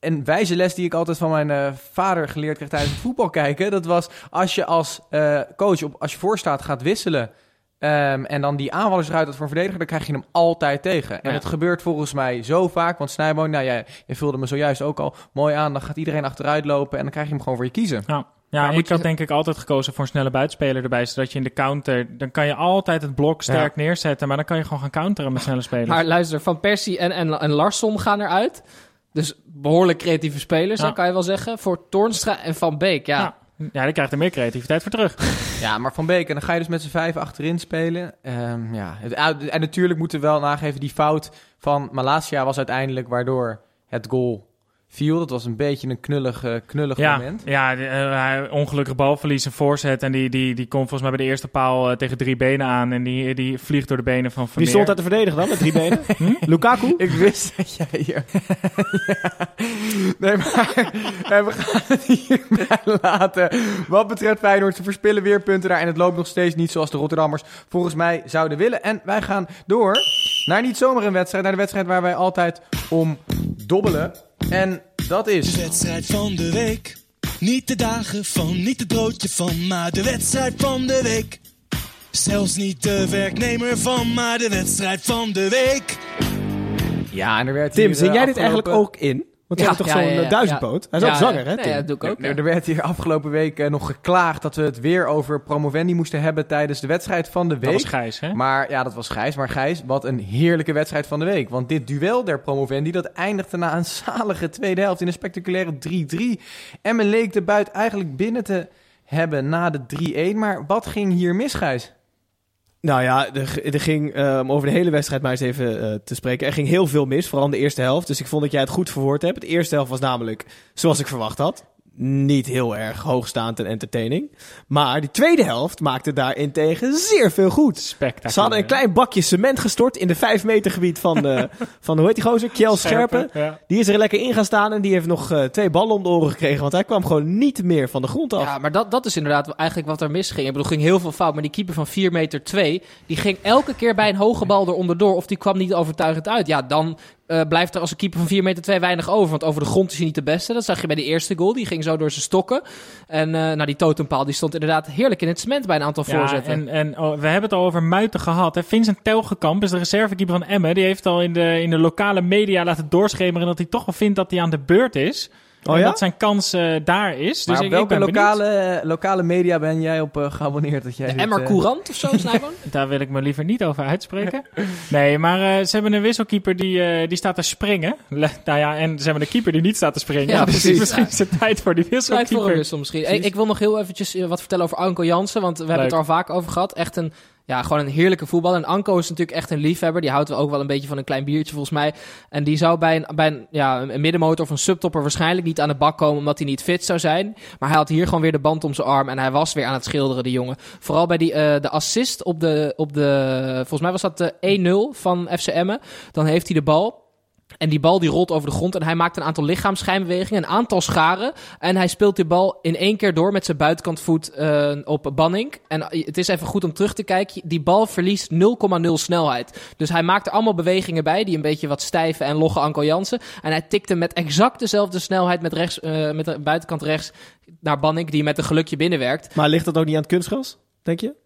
een wijze les die ik altijd van mijn eh, vader geleerd kreeg tijdens het voetbal kijken. Dat was als je als eh, coach, op, als je voorstaat, gaat wisselen... ehm, en dan die aanvallers eruit had voor een verdediger, dan krijg je hem altijd tegen. En Ja. het gebeurt volgens mij zo vaak. Want Snijboon, nou jij, jij vulde me zojuist ook al mooi aan. Dan gaat iedereen achteruit lopen en dan krijg je hem gewoon voor je kiezen. Ja, ja Maar ik je- had denk ik altijd gekozen voor een snelle buitenspeler erbij, zodat je in de counter, dan kan je altijd het blok sterk neerzetten, maar dan kan je gewoon gaan counteren met snelle spelers. Maar luister, Van Persie en, en, en Larsson gaan eruit. Dus behoorlijk creatieve spelers, Ja. dan kan je wel zeggen. Voor Toornstra en Van Beek, ja. ja. ja, die krijgt er meer creativiteit voor terug. Ja, maar Van Beek, en dan ga je dus met z'n vijf achterin spelen. Ehm, ja. En natuurlijk moeten we wel nageven, die fout van Malasia was uiteindelijk waardoor het goal viel. Dat was een beetje een knullig, eh, knullig Ja, moment. ja de, eh, ongelukkig balverlies, een voorzet. En die, die, die komt volgens mij bij de eerste paal eh, tegen drie benen aan. En die, die vliegt door de benen van Van Wie stond daar te verdedigen dan, met drie benen? Lukaku? Ik wist dat jij hier... ja. Nee, maar we gaan het hierbij laten. Wat betreft Feyenoord, ze verspillen weer punten daar. En het loopt nog steeds niet zoals de Rotterdammers volgens mij zouden willen. En wij gaan door naar niet zomaar een wedstrijd. Naar de wedstrijd waar wij altijd om dobbelen. En dat De is... wedstrijd van de week. Niet de dagen van, niet het broodje van, maar de wedstrijd van de week. Zelfs niet de werknemer van, maar de wedstrijd van de week. Ja, en er werd Tim, zing eh, jij dit eigenlijk ook in? Want Ja, hebt toch ja, zo'n ja, ja. eh, duizendpoot? Hij is ook Ja, zanger, hè? Nee, ja, dat doe ik ook. Er, er werd hier afgelopen week eh, nog geklaagd dat we het weer over promovendi moesten hebben tijdens de wedstrijd van de Dat week. was Gijs, hè? Maar ja, dat was Gijs. Maar Gijs, wat een heerlijke wedstrijd van de week. Want dit duel der promovendi, dat eindigde na een zalige tweede helft in een spectaculaire 3-3. Emmen leek de buit eigenlijk binnen te hebben na de 3-1. Maar wat ging hier mis, Gijs? Nou ja, er, er ging om over de hele wedstrijd maar eens even eh, te spreken. Er ging heel veel mis, vooral in de eerste helft. Dus ik vond dat jij het goed verwoord hebt. De eerste helft was namelijk zoals ik verwacht had. Niet heel erg hoogstaand en entertaining. Maar die tweede helft maakte daarentegen zeer veel goed. Spectaculair. Ze hadden een klein bakje cement gestort in de 5 meter gebied van, eh, van hoe heet die gozer? Kjell Scherpen. Ja. Die is er lekker in gaan staan en die heeft nog eh, twee ballen om de oren gekregen. Want hij kwam gewoon niet meer van de grond af. Ja, maar dat, dat is inderdaad eigenlijk wat er misging. Ik bedoel, er ging heel veel fout. Maar die keeper van 4 meter 2, die ging elke keer bij een hoge bal eronder door. Of die kwam niet overtuigend uit. Ja, dan eh, blijft er als een keeper van 4 meter 2 weinig over. Want over de grond is hij niet de beste. Dat zag je bij de eerste goal. Die ging zo door zijn stokken. En eh nou, die totempaal die stond inderdaad heerlijk in het cement bij een aantal Ja, voorzetten. en, en oh, we hebben het al over muiten gehad. Hè. Vincent Telgekamp is de reservekeeper van Emmen. Die heeft al in de, in de lokale media laten doorschemeren dat hij toch wel vindt dat hij aan de beurt is. Oh en ja? dat zijn kans eh, daar is. Maar dus op ik, welke ik lokale, eh, lokale media ben jij op eh, geabonneerd? Dat jij de dit, Emmer eh, Courant of zo, Snijboon? Daar wil ik me liever niet over uitspreken. nee, maar eh, ze hebben een wisselkeeper die, eh, die staat te springen. Le- nou ja, en ze hebben een keeper die niet staat te springen. Ja, dus precies. misschien is het tijd voor die Tijd voor een wisselkeeper. wissel misschien. Ik, ik wil nog heel eventjes wat vertellen over Anko Jansen. Want we hebben het er al vaak over gehad. Echt een, ja, gewoon een heerlijke voetbal. En Anko is natuurlijk echt een liefhebber. Die houdt ook wel een beetje van een klein biertje volgens mij. En die zou bij een, bij een, ja, een middenmotor of een subtopper waarschijnlijk niet aan de bak komen. Omdat hij niet fit zou zijn. Maar hij had hier gewoon weer de band om zijn arm. En hij was weer aan het schilderen, die jongen. Vooral bij die, eh, de assist op de, op de... Volgens mij was dat de 1-0 van FC Emmen. Dan heeft hij de bal. En die bal die rolt over de grond en hij maakt een aantal lichaamsschijnbewegingen, een aantal scharen. En hij speelt die bal in één keer door met zijn buitenkantvoet eh op Banning. En het is even goed om terug te kijken. Die bal verliest 0,0 snelheid. Dus hij maakt er allemaal bewegingen bij, die een beetje wat stijve en logge Anko Jansen. En hij tikte met exact dezelfde snelheid met, rechts, eh, met de buitenkant rechts naar Banning, die met een gelukje binnenwerkt. Maar ligt dat ook niet aan het kunstgras, denk je?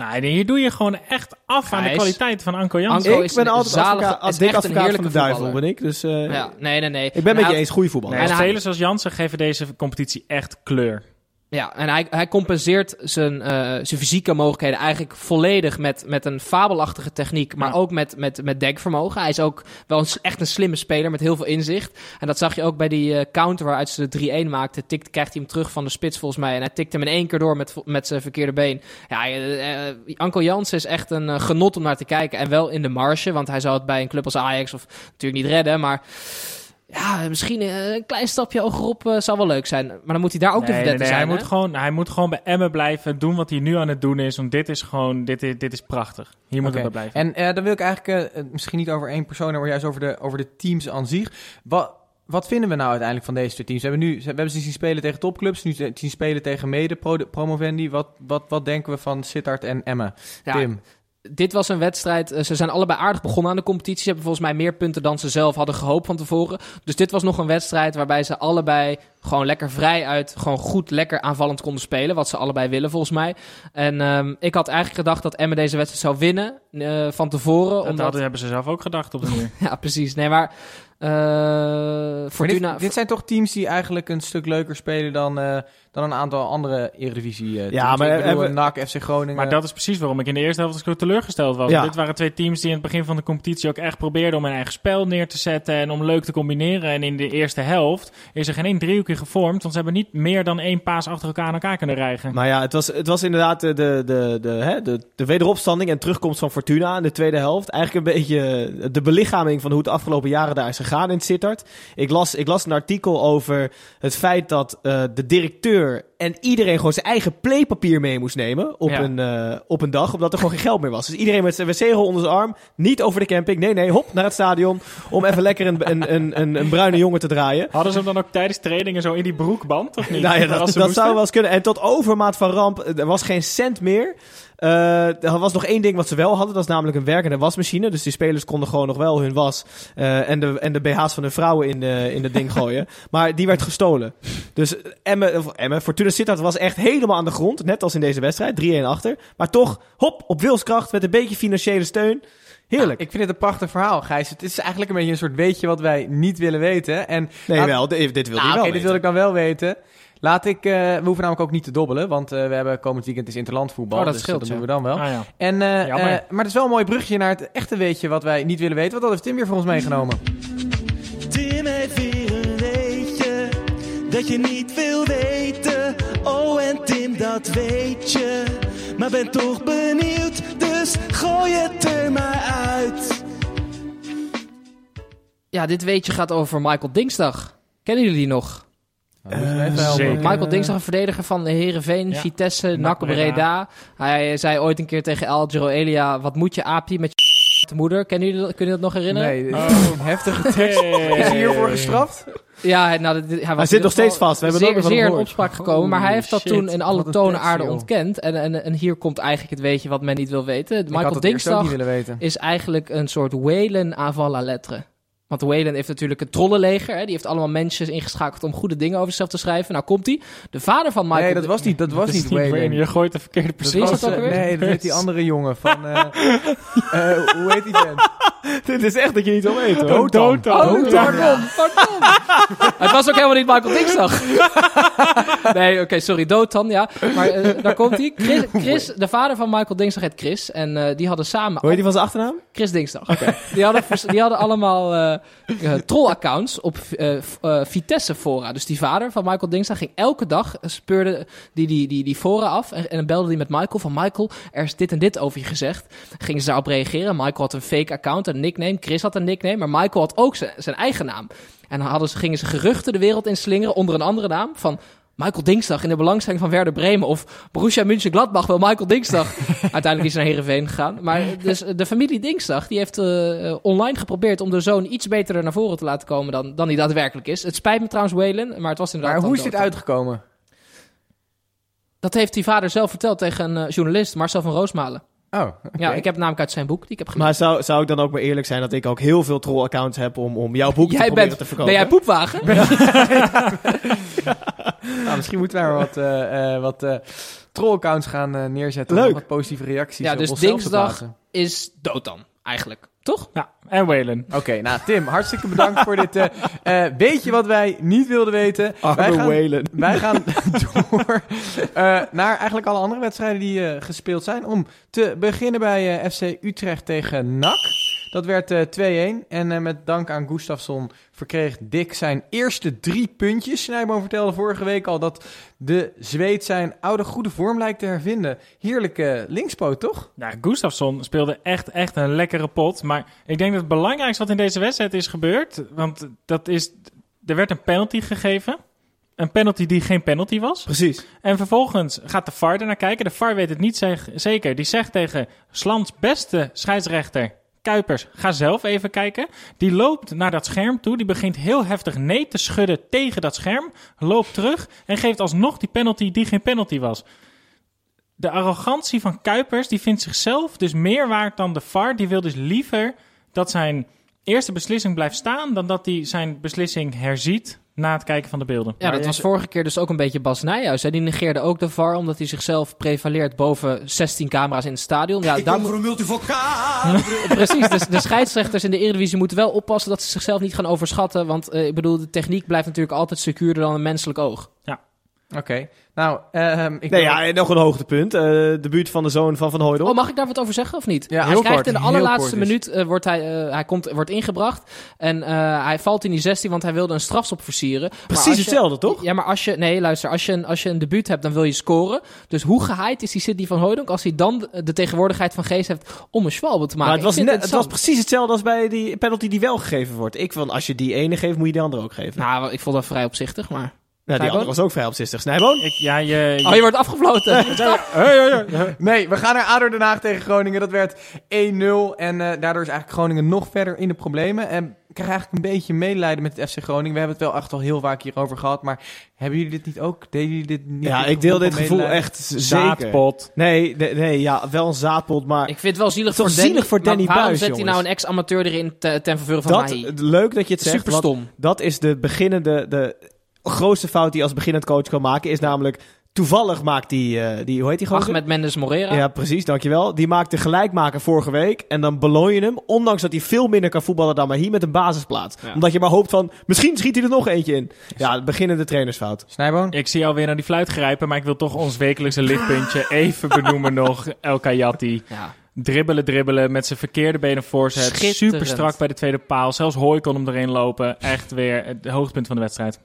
Nou, hier doe je gewoon echt af aan de kwaliteit van Anko Jansen. Anko ik is ben een altijd zalige- advocaat, is dik advocaat van de duivel, voetballer. ben ik. Dus eh, Ja, nee, nee, nee. ik ben met je eens, goede voetballer. Nee, En hij- spelers zoals Jansen geven deze competitie echt kleur. Ja, en hij, hij compenseert zijn, eh, zijn fysieke mogelijkheden eigenlijk volledig met, met een fabelachtige techniek, maar Ja. ook met, met, met denkvermogen. Hij is ook wel een, echt een slimme speler met heel veel inzicht. En dat zag je ook bij die eh, counter waaruit ze de 3-1 maakten. Tikt, krijgt hij hem terug van de spits volgens mij. En hij tikt hem in één keer door met, met zijn verkeerde been. Ja, eh, Anko Jansen is echt een genot om naar te kijken. En wel in de marge, want hij zou het bij een club als Ajax of natuurlijk niet redden, maar... Ja, misschien eh, een klein stapje hogerop eh, zou wel leuk zijn. Maar dan moet hij daar ook de Nee, verdette nee, zijn. hij, hè? moet gewoon, hij moet gewoon bij Emmen blijven, doen wat hij nu aan het doen is. Want dit is gewoon, dit is, dit is prachtig. Hier moet hij bij blijven. En eh, dan wil ik eigenlijk eh, misschien niet over één persoon, maar juist over de, over de teams aan zich. Wat, wat vinden we nou uiteindelijk van deze twee teams? We hebben, nu, we hebben ze zien spelen tegen topclubs, nu ze- zien spelen tegen mede-promovendi. Wat, wat, wat denken we van Sittard en Emmen? Ja, Tim? Dit was een wedstrijd. eh, Ze zijn allebei aardig begonnen aan de competitie. Ze hebben volgens mij meer punten dan ze zelf hadden gehoopt van tevoren. Dus dit was nog een wedstrijd waarbij ze allebei gewoon lekker vrij uit, gewoon goed lekker aanvallend konden spelen. Wat ze allebei willen volgens mij. En ehm, ik had eigenlijk gedacht dat Emmen deze wedstrijd zou winnen eh, van tevoren. Dat omdat, hadden, hebben ze zelf ook gedacht op de manier. Ja, precies. Nee, maar eh Maar Fortuna... dit, dit zijn toch teams die eigenlijk een stuk leuker spelen dan, eh, dan een aantal andere Eredivisie eh, teams. Ja, maar ik bedoel, hebben- NAC, FC Groningen. Maar dat is precies waarom ik in de eerste helft zo teleurgesteld was. Ja. Dit waren twee teams die in het begin van de competitie ook echt probeerden om een eigen spel neer te zetten en om leuk te combineren. En in de eerste helft is er geen één driehoekje gevormd, want ze hebben niet meer dan één paas achter elkaar aan elkaar kunnen rijgen. Maar ja, het was, het was inderdaad de, de, de, de, hè, de, de wederopstanding en terugkomst van Fortuna in de tweede helft. Eigenlijk een beetje de belichaming van hoe het de afgelopen jaren daar is gegaan in het Sittard. Ik las, ik las een artikel over het feit dat eh, de directeur en iedereen gewoon zijn eigen playpapier mee moest nemen op, Ja. een, eh, op een dag, omdat er gewoon geen geld meer was. Dus iedereen met zijn wc-rol onder zijn arm, niet over de camping, nee, nee, hop, naar het stadion, om even lekker een, een, een, een, een bruine jongen te draaien. Hadden ze hem dan ook tijdens trainingen zo in die broekband, of niet? Nou ja, dat, dat zou wel eens kunnen. En tot overmaat van ramp, er was geen cent meer. Eh, er was nog één ding wat ze wel hadden, dat is namelijk een werkende wasmachine. Dus die spelers konden gewoon nog wel hun was eh, en, de, en de BH's van hun vrouwen in de, in het ding gooien. Maar die werd gestolen. Dus Emmen, of Fortuna Sittard was echt helemaal aan de grond. Net als in deze wedstrijd, 3-1 achter. Maar toch, hop, op wilskracht met een beetje financiële steun. Heerlijk. Ik vind het een prachtig verhaal, Gijs. Het is eigenlijk een beetje een soort weetje wat wij niet willen weten. En nee, laat- wel, dit, dit wil Nou, je Oké, wel dit wil ik dan wel weten. Laat ik, eh, we hoeven namelijk ook niet te dobbelen, want eh, we hebben komend weekend is interlandvoetbal. Oh, dat dus scheelt, dat ja. doen we dan wel. Ah, ja. En, eh, maar het is wel een mooi brugje naar het echte weetje wat wij niet willen weten. Want dat heeft Tim weer voor ons meegenomen. Tim heeft weer een weetje dat je niet wil weten. Oh, en Tim, dat weet je. Maar ben toch benieuwd, dus gooi het er maar uit. Ja, dit weetje gaat over Michael Dingsdag. Kennen jullie die nog? Nou, zeker. Michael Dingsdag, een verdediger van Herenveen, Ja. Vitesse, NAC NAC Breda. Breda. Hij zei ooit een keer tegen El Elia, wat moet je aapie met je moeder? Kennen jullie dat, kunnen jullie dat nog herinneren? Nee, een heftige tekst. Is hij hiervoor gestraft? Ja, hij- nou, dit- hij, was zit nog steeds vast. We hebben zeer, zeer in gehoord. opspraak gekomen. maar hij heeft dat shit. toen in alle tonen aarde joh. ontkend. En, en, en hier komt eigenlijk het weetje wat men niet wil weten. Michael Dingsdag is eigenlijk een soort Whalen avant la lettre. Want Whalen heeft natuurlijk een trollenleger. Hè? Die heeft allemaal mensen ingeschakeld om goede dingen over zizichzelf te schrijven. Nou komt hij. De vader van Michael... Nee, dat was niet, dat was Dat niet. Je gooit de verkeerde persoon. Is dat ook eh? Nee, dat is die andere jongen van... eh, eh, hoe heet die vent? Dit is echt dat je niet wil weten. hoor. Dotan. Oh, pardon, pardon. het was ook helemaal niet Michael Dingsdag. nee, oké, sorry, Dotan, ja. Maar daar komt hij. Chris, Chris, de vader van Michael Dingsdag heet Chris. En die hadden samen... Hoe heet die van zijn achternaam? Chris Dingsdag. Die, hadden, die hadden allemaal eh, troll-accounts op eh, Vitesse fora. Dus die vader van Michael Dingsdag ging elke dag, speurde die, die, die, die fora af. En, belde hij met Michael van Michael, er is dit en dit over je gezegd. Gingen ze daarop reageren. Michael had een fake account, een nickname. Chris had een nickname, maar Michael had ook zijn, eigen naam. En dan hadden ze, gingen ze geruchten de wereld inslingeren onder een andere naam van... Michael Dingsdag in de belangstelling van Werder Bremen. Of Borussia Mönchengladbach wil Michael Dingsdag. Uiteindelijk is hij naar Heerenveen gegaan. Maar dus de familie Dingsdag die heeft eh, eh, online geprobeerd om de zoon iets beter naar voren te laten komen dan, dan hij daadwerkelijk is. Het spijt me trouwens, Whalen, maar het was inderdaad Maar hoe is dit uitgekomen? Dat heeft die vader zelf verteld tegen een eh, journalist, Marcel van Roosmalen. Oh. Ja, ik heb namelijk uit zijn boek, die ik heb gelezen. Maar zou, zou ik dan ook maar eerlijk zijn dat ik ook heel veel troll-accounts heb om, om jouw boek te Jij proberen bent, te ben verkopen? jij poepwagen? Nou, misschien moeten we daar wat, eh eh, wat eh troll-accounts gaan neerzetten. Leuk. Om wat positieve reacties Ja, dus te dinsdag- is dood dan, eigenlijk. Toch? Ja, en Whalen. Oké, nou Tim, hartstikke bedankt voor dit. eh eh, weet je wat wij niet wilden weten? Arme wij gaan, Whalen. wij gaan door eh, naar eigenlijk alle andere wedstrijden die eh, gespeeld zijn. Om te beginnen bij eh, FC Utrecht tegen NAC. Dat werd eh 2-1. En eh, met dank aan Gustafsson verkreeg Dick zijn eerste drie puntjes. Snijboom vertelde vorige week al dat de Zweed zijn oude goede vorm lijkt te hervinden. Heerlijke linkspoot, toch? Nou, Gustafsson speelde echt, echt een lekkere pot. Maar ik denk dat het belangrijkste wat in deze wedstrijd is gebeurd... want dat is... Er werd een penalty gegeven. Een penalty die geen penalty was. Precies. En vervolgens gaat de VAR er naar kijken. De VAR weet het niet zeg- zeker. Die zegt tegen Slans beste scheidsrechter... Kuipers, ga zelf even kijken. Die loopt naar dat scherm toe. Die begint heel heftig nee te schudden tegen dat scherm. Loopt terug en geeft alsnog die penalty die geen penalty was. De arrogantie van Kuipers, die vindt zichzelf dus meer waard dan de VAR. Die wil dus liever dat zijn eerste beslissing blijft staan... dan dat hij zijn beslissing herziet na het kijken van de beelden. Ja, dat was vorige keer dus ook een beetje Bas Nijhuis. Hè? Die negeerde ook de VAR, omdat hij zichzelf prevaleert boven 16 camera's in het stadion. Ja, daar moet- een multivocaal. Precies, dus de scheidsrechters in de Eredivisie moeten wel oppassen dat ze zichzelf niet gaan overschatten. Want eh, ik bedoel, de techniek blijft natuurlijk altijd secuurder dan een menselijk oog. Oké. Nou, ehm ik Nee, wil- ja, en nog een hoogtepunt. eh de buurt van de zoon van Van Hooydonk. Oh, mag ik daar wat over zeggen of niet? Ja, hij heel krijgt kort, in de allerlaatste minuut eh, wordt hij, eh, hij komt, wordt ingebracht. En eh, hij valt in die 16, want hij wilde een strafstop versieren. Maar Precies hetzelfde, toch? Ja, maar als je... Nee, luister. Als je, een- als je een debuut hebt, dan wil je scoren. Dus hoe gehaaid is die Sidney van Hooydonk als hij dan de, tegenwoordigheid van geest heeft om een schwalbe te maken? Maar het was, net, het was precies hetzelfde als bij die penalty die wel gegeven wordt. Ik van, als je die ene geeft, moet je die andere ook geven. Nou, ik vond dat vrij opzichtig, maar... die Snijboon? andere was ook vrij opzichtig. Snijboon? Ik, ja, je, Oh, je wordt afgefloten. Nee, we gaan naar ADO Den Haag tegen Groningen. Dat werd 1-0 en eh, daardoor is eigenlijk Groningen nog verder in de problemen. En ik krijg eigenlijk een beetje medelijden met het FC Groningen. We hebben het wel echt al heel vaak hierover gehad, maar hebben jullie dit niet ook? Deden jullie dit niet? Ja, ik deel dit gevoel medelijden? echt zeker. zaadpot. Nee, nee, nee, ja, wel een zaadpot, maar... Ik vind het wel zielig voor Danny. zielig voor Danny waarom Buis, zet hij nou een ex-amateur erin te- ten verveur van dat, leuk dat je het zegt, Super stom. dat is de beginnende... De, grootste fout die je als beginnend coach kan maken is namelijk... Toevallig maakt die, eh, die hoe heet die gozer? Ahmed Mendes Morera. Ja, precies, dankjewel. Die maakte gelijkmaker vorige week. En dan beloon je hem, ondanks dat hij veel minder kan voetballen dan Mahi, met een basisplaats. Ja. Omdat je maar hoopt van, misschien schiet hij er nog eentje in. Ja, beginnende trainersfout. Snijboon? Ik zie alweer naar die fluit grijpen, maar ik wil toch ons wekelijkse lichtpuntje even benoemen nog. El Kayati. Ja. Dribbelen, dribbelen, met zijn verkeerde benen voorzet. Super strak bij de tweede paal. Zelfs Hooi kon hem erin lopen. Echt weer het hoogtepunt van de wedstrijd.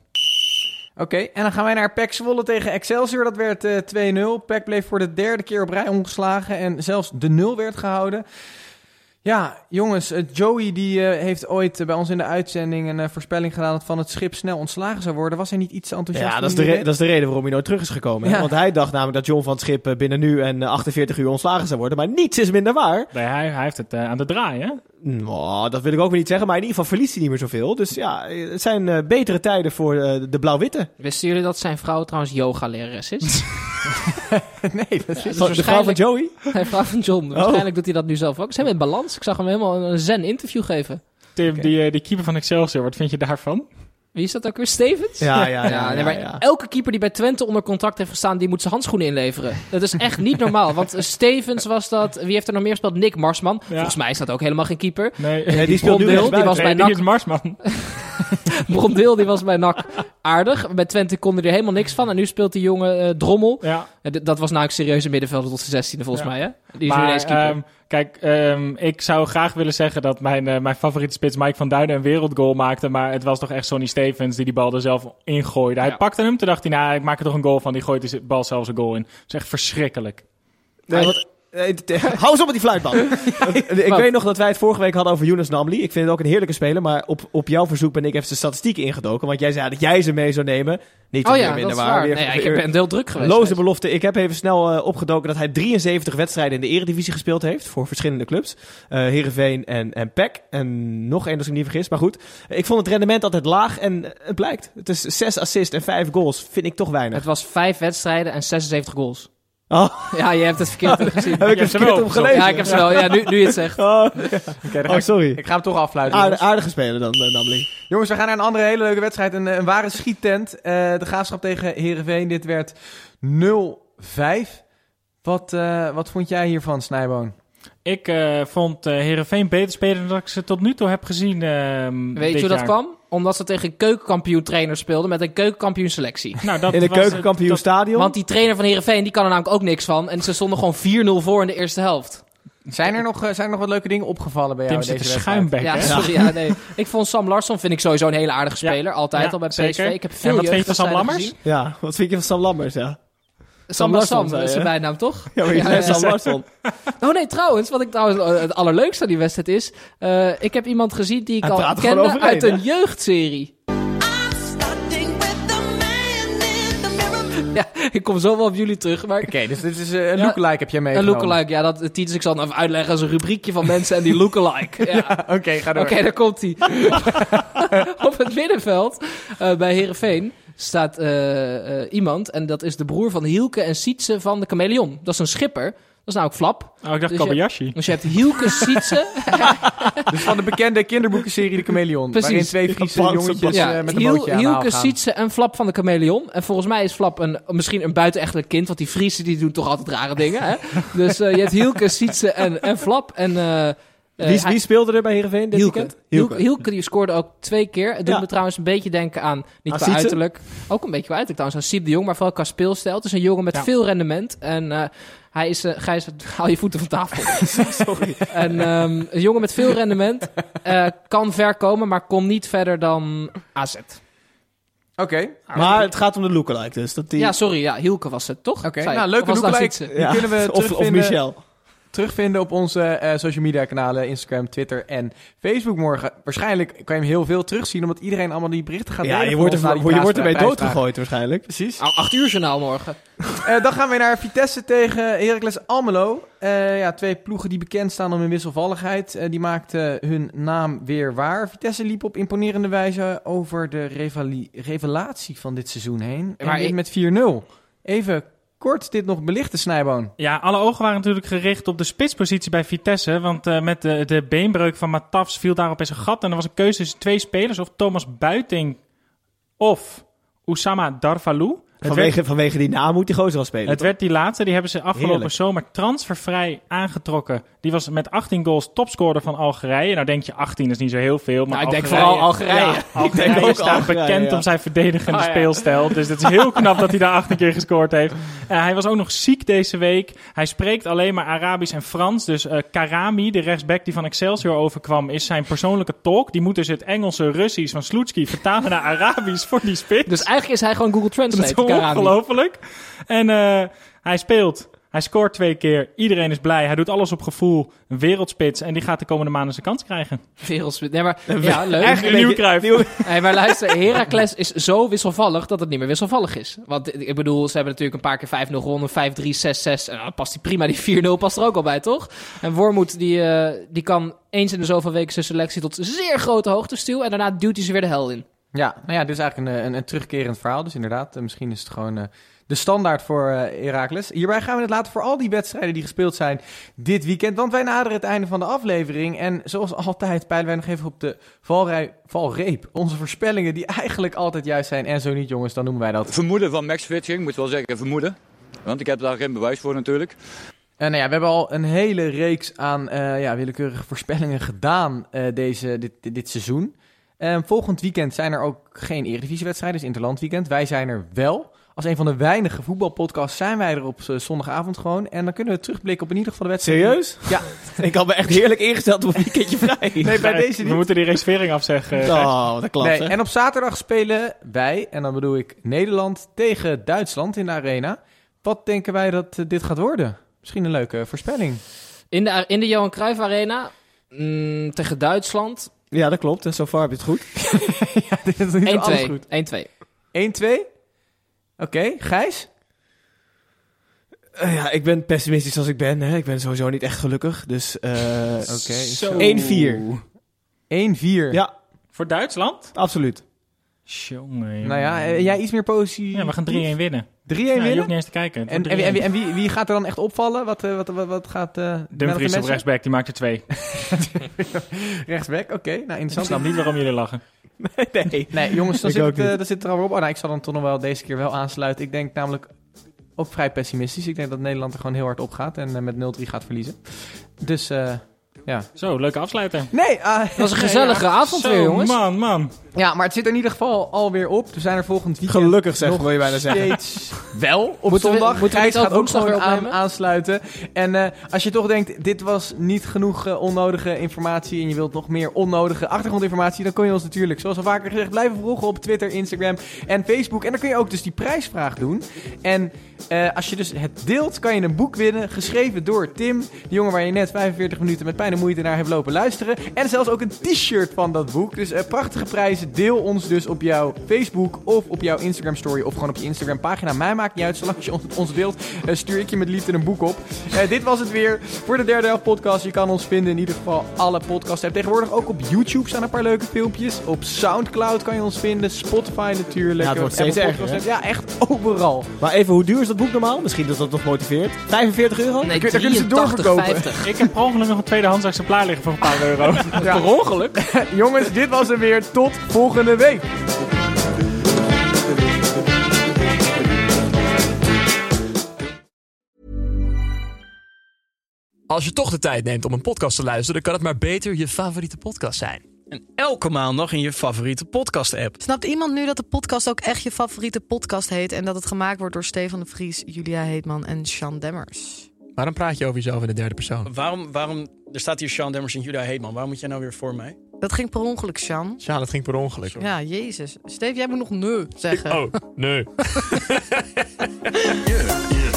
Oké, en dan gaan wij naar PEC Zwolle tegen Excelsior. Dat werd eh 2-0. PEC bleef voor de derde keer op rij ongeslagen en zelfs de 0 werd gehouden. Ja, jongens, eh, Joey die eh, heeft ooit eh, bij ons in de uitzending een eh, voorspelling gedaan dat van het schip snel ontslagen zou worden. Was hij niet iets te enthousiast? Ja, dat is, de re- dat is de reden waarom hij nooit terug is gekomen. Ja. Want hij dacht namelijk dat John van het Schip eh, binnen nu en eh, 48 uur ontslagen zou worden. Maar niets is minder waar. Nee, hij, hij heeft het eh, aan de draai, hè? Nou, dat wil ik ook weer niet zeggen. Maar in ieder geval verliest hij niet meer zoveel. Dus ja, het zijn eh, betere tijden voor eh, de blauw-witte. Wisten jullie dat zijn vrouw trouwens yoga-lerares is? nee, dat is... Dus de vrouw van Joey? Hij vrouw van John. Waarschijnlijk doet hij dat nu zelf ook. Ze hebben in balans. Ik zag hem helemaal een zen interview geven. Tim, die, eh, die keeper van Excelsior, wat vind je daarvan? Wie is dat ook weer? Stevens? Ja, ja, ja. nee, maar ja. elke keeper die bij Twente onder contract heeft gestaan, die moet zijn handschoenen inleveren. Dat is echt niet normaal. Want Stevens was dat. Wie heeft er nog meer gespeeld? Nick Marsman. Volgens mij is dat ook helemaal geen keeper. Nee, Nee, die speelt nu die was bij nee, die NAC. is Marsman. Brondeel, die was bij NAC aardig. Bij Twente kon hij er helemaal niks van. En nu speelt die jongen eh, Drommel. Ja, Eh, dat was nou een serieuze middenvelder tot zijn 16e volgens Ja. mij, hè? Die is nu maar ineens keeper. ehm, kijk, ehm, ik zou graag willen zeggen dat mijn, eh, mijn favoriete spits Mike van Duinen een wereldgoal maakte. Maar het was toch echt Sonny Stevens die die bal er zelf ingooide. Hij Ja. pakte hem, toen dacht hij, nou, ik maak er toch een goal van. Die gooit die bal zelfs een goal in. Dat is echt verschrikkelijk. Nee, want- eh, t- t- Hou eens op met die fluitbal. ik Wat? weet nog dat wij het vorige week hadden over Younes Namli. Ik vind het ook een heerlijke speler. Maar op, op jouw verzoek ben ik even de statistieken ingedoken. Want jij zei dat jij ze mee zou nemen. Niet oh meer ja, dat minder is waar. Nee, ik weer- ben deel druk geweest. Loze belofte. Ik heb even snel eh, opgedoken dat hij 73 wedstrijden in de eredivisie gespeeld heeft. Voor verschillende clubs. Eh Heerenveen en, en PEC. En nog één als ik me niet vergis. Maar goed, ik vond het rendement altijd laag. En het blijkt. Het is 6 assists en 5 goals. Vind ik toch weinig. Het was vijf wedstrijden en 76 goals. Oh, Ja, je hebt het verkeerd gezien. heb ik ze verkeerd wel op gelezen? Ja, ik heb ze wel. Ja, nu, nu je het zegt. Oh, oh, ik, sorry. ik ga hem toch afsluiten. Jongens. aardige speler dan, eh, Namli. Jongens, we gaan naar een andere hele leuke wedstrijd. Een, een ware schiettent. Eh, de graafschap tegen Herenveen. Dit werd 0-5. Wat, eh, wat vond jij hiervan, Snijboon? Ik eh, vond eh Heerenveen beter spelen dan ik ze tot nu toe heb gezien. ehm, Weet je hoe dat kwam? Omdat ze tegen een keukenkampioen trainer speelden met een keukenkampioen selectie. Nou, dat In de was- keukenkampioenstadion. Want die trainer van Heerenveen, die kan er namelijk ook niks van. En ze stonden gewoon 4-0 voor in de eerste helft. Zijn er nog, eh, zijn er nog wat leuke dingen opgevallen bij jou Tim deze schuimbek, Ja, sorry. Ja, nee. Ik vond Sam Larsson vind ik sowieso een hele aardige Ja. speler. Altijd Ja, al bij PSV. zeker. Ik heb veel En wat vind je van Sam Lammers? gezien. Ja, wat vind je van Sam Lammers, ja? Sam Larsson, is zijn bijnaam, toch? Ja, maar je Ja, zei ja, Sam. Larsson. Oh nee, trouwens, wat ik trouwens eh, het allerleukste aan die wedstrijd is... eh, ik heb iemand gezien die ik Hij al kende uit een jeugdserie. Ja, ik kom zo wel op jullie terug, maar... Oké, dus dit is eh, een Ja, lookalike heb jij Een meegenomen. lookalike, ja, dat Titus, ik zal even uitleggen als een rubriekje van mensen en die lookalike. Ja. Oké, ga door. Oké, daar komt hij. Op het middenveld uh, bij Herenveen staat uh, uh, iemand en dat is de broer van Hielke en Sietse van de Chameleon. Dat is een schipper. Dat is nou ook Flap. Oh, ik dacht Dus Kobayashi. Dus je hebt Hielke Sietse. Dus van de bekende kinderboekenserie De Chameleon. Precies. Waarin twee Friese jongetjes ja, eh, met een Hiel- bootje aan Hielke. Sietse en Flap van de Chameleon. En volgens mij is Flap een, misschien een buitenechtelijk kind, want die Friesen die doen toch altijd rare dingen. Hè? Dus uh, je hebt Hielke, Sietse en, en Flap. En, uh, wie, wie, speelde er bij Heerenveen dit Hielke. weekend? Hielke. Hielke die scoorde ook twee keer. Het doet Ja. me trouwens een beetje denken aan, niet Aan qua Sietse? uiterlijk, ook een beetje qua uiterlijk trouwens, aan Siep de Jong, maar vooral qua speelstijl. Het is een jongen met Ja. veel rendement en uh, hij is, uh, Gijs, haal je voeten van tafel. Sorry. en um, een jongen met veel rendement, uh, kan ver komen, maar komt niet verder dan AZ. Oké, Maar het gaat om de lookalike dus. Dat die... Ja, sorry, ja, Hielke was het, toch? Oké, nou ik. leuke lookalike. Die kunnen we of, of Michel. Terugvinden op onze eh, social media kanalen. Instagram, Twitter en Facebook morgen. Waarschijnlijk kan je hem heel veel terugzien. Omdat iedereen allemaal die berichten gaat Ja, delen je wordt, er, je wordt prijsvraag. doodgegooid waarschijnlijk. Precies. Nou, acht uur journaal morgen. Eh, dan gaan we naar Vitesse tegen Heracles Almelo. Eh, ja, twee ploegen die bekend staan om hun wisselvalligheid. Die maakten hun naam weer waar. Vitesse liep op imponerende wijze over de revali- revelatie van dit seizoen heen. En Maar ik- met 4-0. Even kort dit nog belichten, Snijboon. Ja, alle ogen waren natuurlijk gericht op de spitspositie bij Vitesse. Want uh, met de, de beenbreuk van Matafs viel daar opeens een gat. En er was een keuze tussen twee spelers. Of Thomas Buiting of Oussama Darvalou. Vanwege, werd, vanwege die naam moet die gozer wel spelen. het toch? werd die laatste, die hebben ze afgelopen Heerlijk. zomer transfervrij aangetrokken. Die was met 18 goals topscorer van Algerije. Nou denk je 18 is niet zo heel veel, maar Nou, ik denk vooral Algerije. Ja, Ik Algerije denk ook staat Algerije, bekend ja. om zijn verdedigende Ah, ja. speelstijl. Dus het is heel knap dat hij daar 18 keer gescoord heeft. Eh, hij was ook nog ziek deze week. Hij spreekt alleen maar Arabisch en Frans. Dus eh, Karami, de rechtsback die van Excelsior overkwam, is zijn persoonlijke tolk. Die moet dus het Engelse Russisch van Sloetski vertalen naar Arabisch voor die spits. Dus eigenlijk is hij gewoon Google Translate, Karami. ongelooflijk. En eh, hij speelt. Hij scoort twee keer. Iedereen is blij. Hij doet alles op gevoel. Een wereldspits. En die gaat de komende maanden zijn kans krijgen. Wereldspit. Nee, maar ja, leuk. Eigenlijk een nieuw Cruijff. Hey, maar luister, Heracles is zo wisselvallig dat het niet meer wisselvallig is. Want ik bedoel, ze hebben natuurlijk een paar keer 5-0 gewonnen, 5-3, 6-6. En dan past die prima, die 4-0 past er ook al bij, toch? En Wormoed, die, eh, die kan eens in de zoveel weken zijn selectie tot zeer grote hoogte stuwen. En daarna duwt hij ze weer de hel in. Ja, nou ja, dit is eigenlijk een, een, een terugkerend verhaal. Dus inderdaad, eh, misschien is het gewoon eh, de standaard voor eh Heracles. Hierbij gaan we het laten voor al die wedstrijden die gespeeld zijn dit weekend. Want wij naderen het einde van de aflevering. En zoals altijd peilen wij nog even op de valrij, valreep. Onze voorspellingen die eigenlijk altijd juist zijn. En zo niet jongens, dan noemen wij dat. Vermoeden van Max Fitching, moet wel zeggen vermoeden. Want ik heb daar geen bewijs voor natuurlijk. En nou ja, we hebben al een hele reeks aan eh, ja, willekeurige voorspellingen gedaan eh, deze, dit, dit, dit seizoen. Ehm, volgend weekend zijn er ook geen Eredivisiewedstrijden, dus Interlandweekend. Wij zijn er wel. Als een van de weinige voetbalpodcasts zijn wij er op eh, zondagavond gewoon. En dan kunnen we terugblikken op in ieder geval de wedstrijd. Serieus? Ja. Ik had me echt heerlijk ingesteld op een weekendje vrij. Nee, bij deze We niet. moeten die reservering afzeggen. Oh, dat klopt. Nee, en op zaterdag spelen wij, en dan bedoel ik Nederland, tegen Duitsland in de arena. Wat denken wij dat eh, dit gaat worden? Misschien een leuke voorspelling. In de, in de Johan Cruijff Arena mm, tegen Duitsland 1-2. Ja, dat klopt. En zo far heb je het goed. ja, dit is niet alles goed. 1-2. 1-2. Oké, Gijs? Eh, ja, ik ben pessimistisch als ik ben. Hè. Ik ben sowieso niet echt gelukkig. Dus eh Oké. Zo. 1-4. 1-4. Ja, Voor Duitsland? absoluut. Jongen. Nou ja, eh, jij iets meer positie. Ja, we gaan 3-1 winnen. 3-1 Ja, je hoeft winnen? niet eens te kijken. En, en, wie- en, wie- 3-1. en wie, wie gaat er dan echt opvallen? Wat, eh, wat, wat, wat gaat... eh Dumfries op rechtsback, die maakt er twee. Rechtsback, oké. Nou, Ik interessant. snap niet waarom jullie lachen. nee. Nee, jongens, dan Ik zit, het, dan zit er alweer op. Oh, nou, ik zal dan toch nog wel deze keer wel aansluiten. Ik denk namelijk ook vrij pessimistisch. Ik denk dat Nederland er gewoon heel hard op gaat en met 0-3 gaat verliezen. Dus, eh, ja. Zo, leuke afsluiter. Nee, Dat was een gezellige avond Zo, weer, jongens. man, man. ja, maar het zit er in ieder geval alweer op. We zijn er volgend weekend Gelukkig zeg, nog wil je bijna zeggen. steeds wel op Moeten we- zondag. moeten we gaat ook weer aan, aansluiten. En eh, als je toch denkt, dit was niet genoeg eh, onnodige informatie en je wilt nog meer onnodige achtergrondinformatie, dan kun je ons natuurlijk, zoals al vaker gezegd, blijven volgen op Twitter, Instagram en Facebook. En dan kun je ook dus die prijsvraag doen. En eh, als je dus het deelt, kan je een boek winnen, geschreven door Tim, de jongen waar je net 45 minuten met pijn moeite naar hebt lopen luisteren. En zelfs ook een t-shirt van dat boek. Dus eh, prachtige prijzen. Deel ons dus op jouw Facebook of op jouw Instagram story of gewoon op je Instagram pagina. Mij maakt niet uit, zolang je ons, ons deelt, eh, stuur ik je met liefde een boek op. Eh, dit was het weer voor de derde helft podcast. Je kan ons vinden in ieder geval alle podcasts. En tegenwoordig ook op YouTube staan een paar leuke filmpjes. Op Soundcloud kan je ons vinden. Spotify natuurlijk. Ja, het wordt steeds erger, Ja, echt overal. Maar even, hoe duur is dat boek normaal? Misschien dat dat nog motiveert. 45 euro? Nee, kun- daar kunnen ze 83,50. doorverkopen. Ik heb per ongeluk nog een tweedehands exemplaar liggen voor een paar euro. Ja. Per ongeluk. Jongens, dit was hem weer. Tot volgende week. Als je toch de tijd neemt om een podcast te luisteren, dan kan het maar beter je favoriete podcast zijn. En elke maandag in je favoriete podcast-app. Snapt iemand nu dat de podcast ook echt je favoriete podcast heet... en dat het gemaakt wordt door Stefan de Vries, Julia Heetman en Sean Demmers? Waarom praat je over jezelf in de derde persoon? Waarom, waarom, er staat hier Sean Demmers en Judah Heetman. Waar moet jij nou weer voor mij? Dat ging per ongeluk, Sean. Ja, dat ging per ongeluk. Ja, jezus. Steve, jij moet nog nee zeggen. Oh, nee. yeah.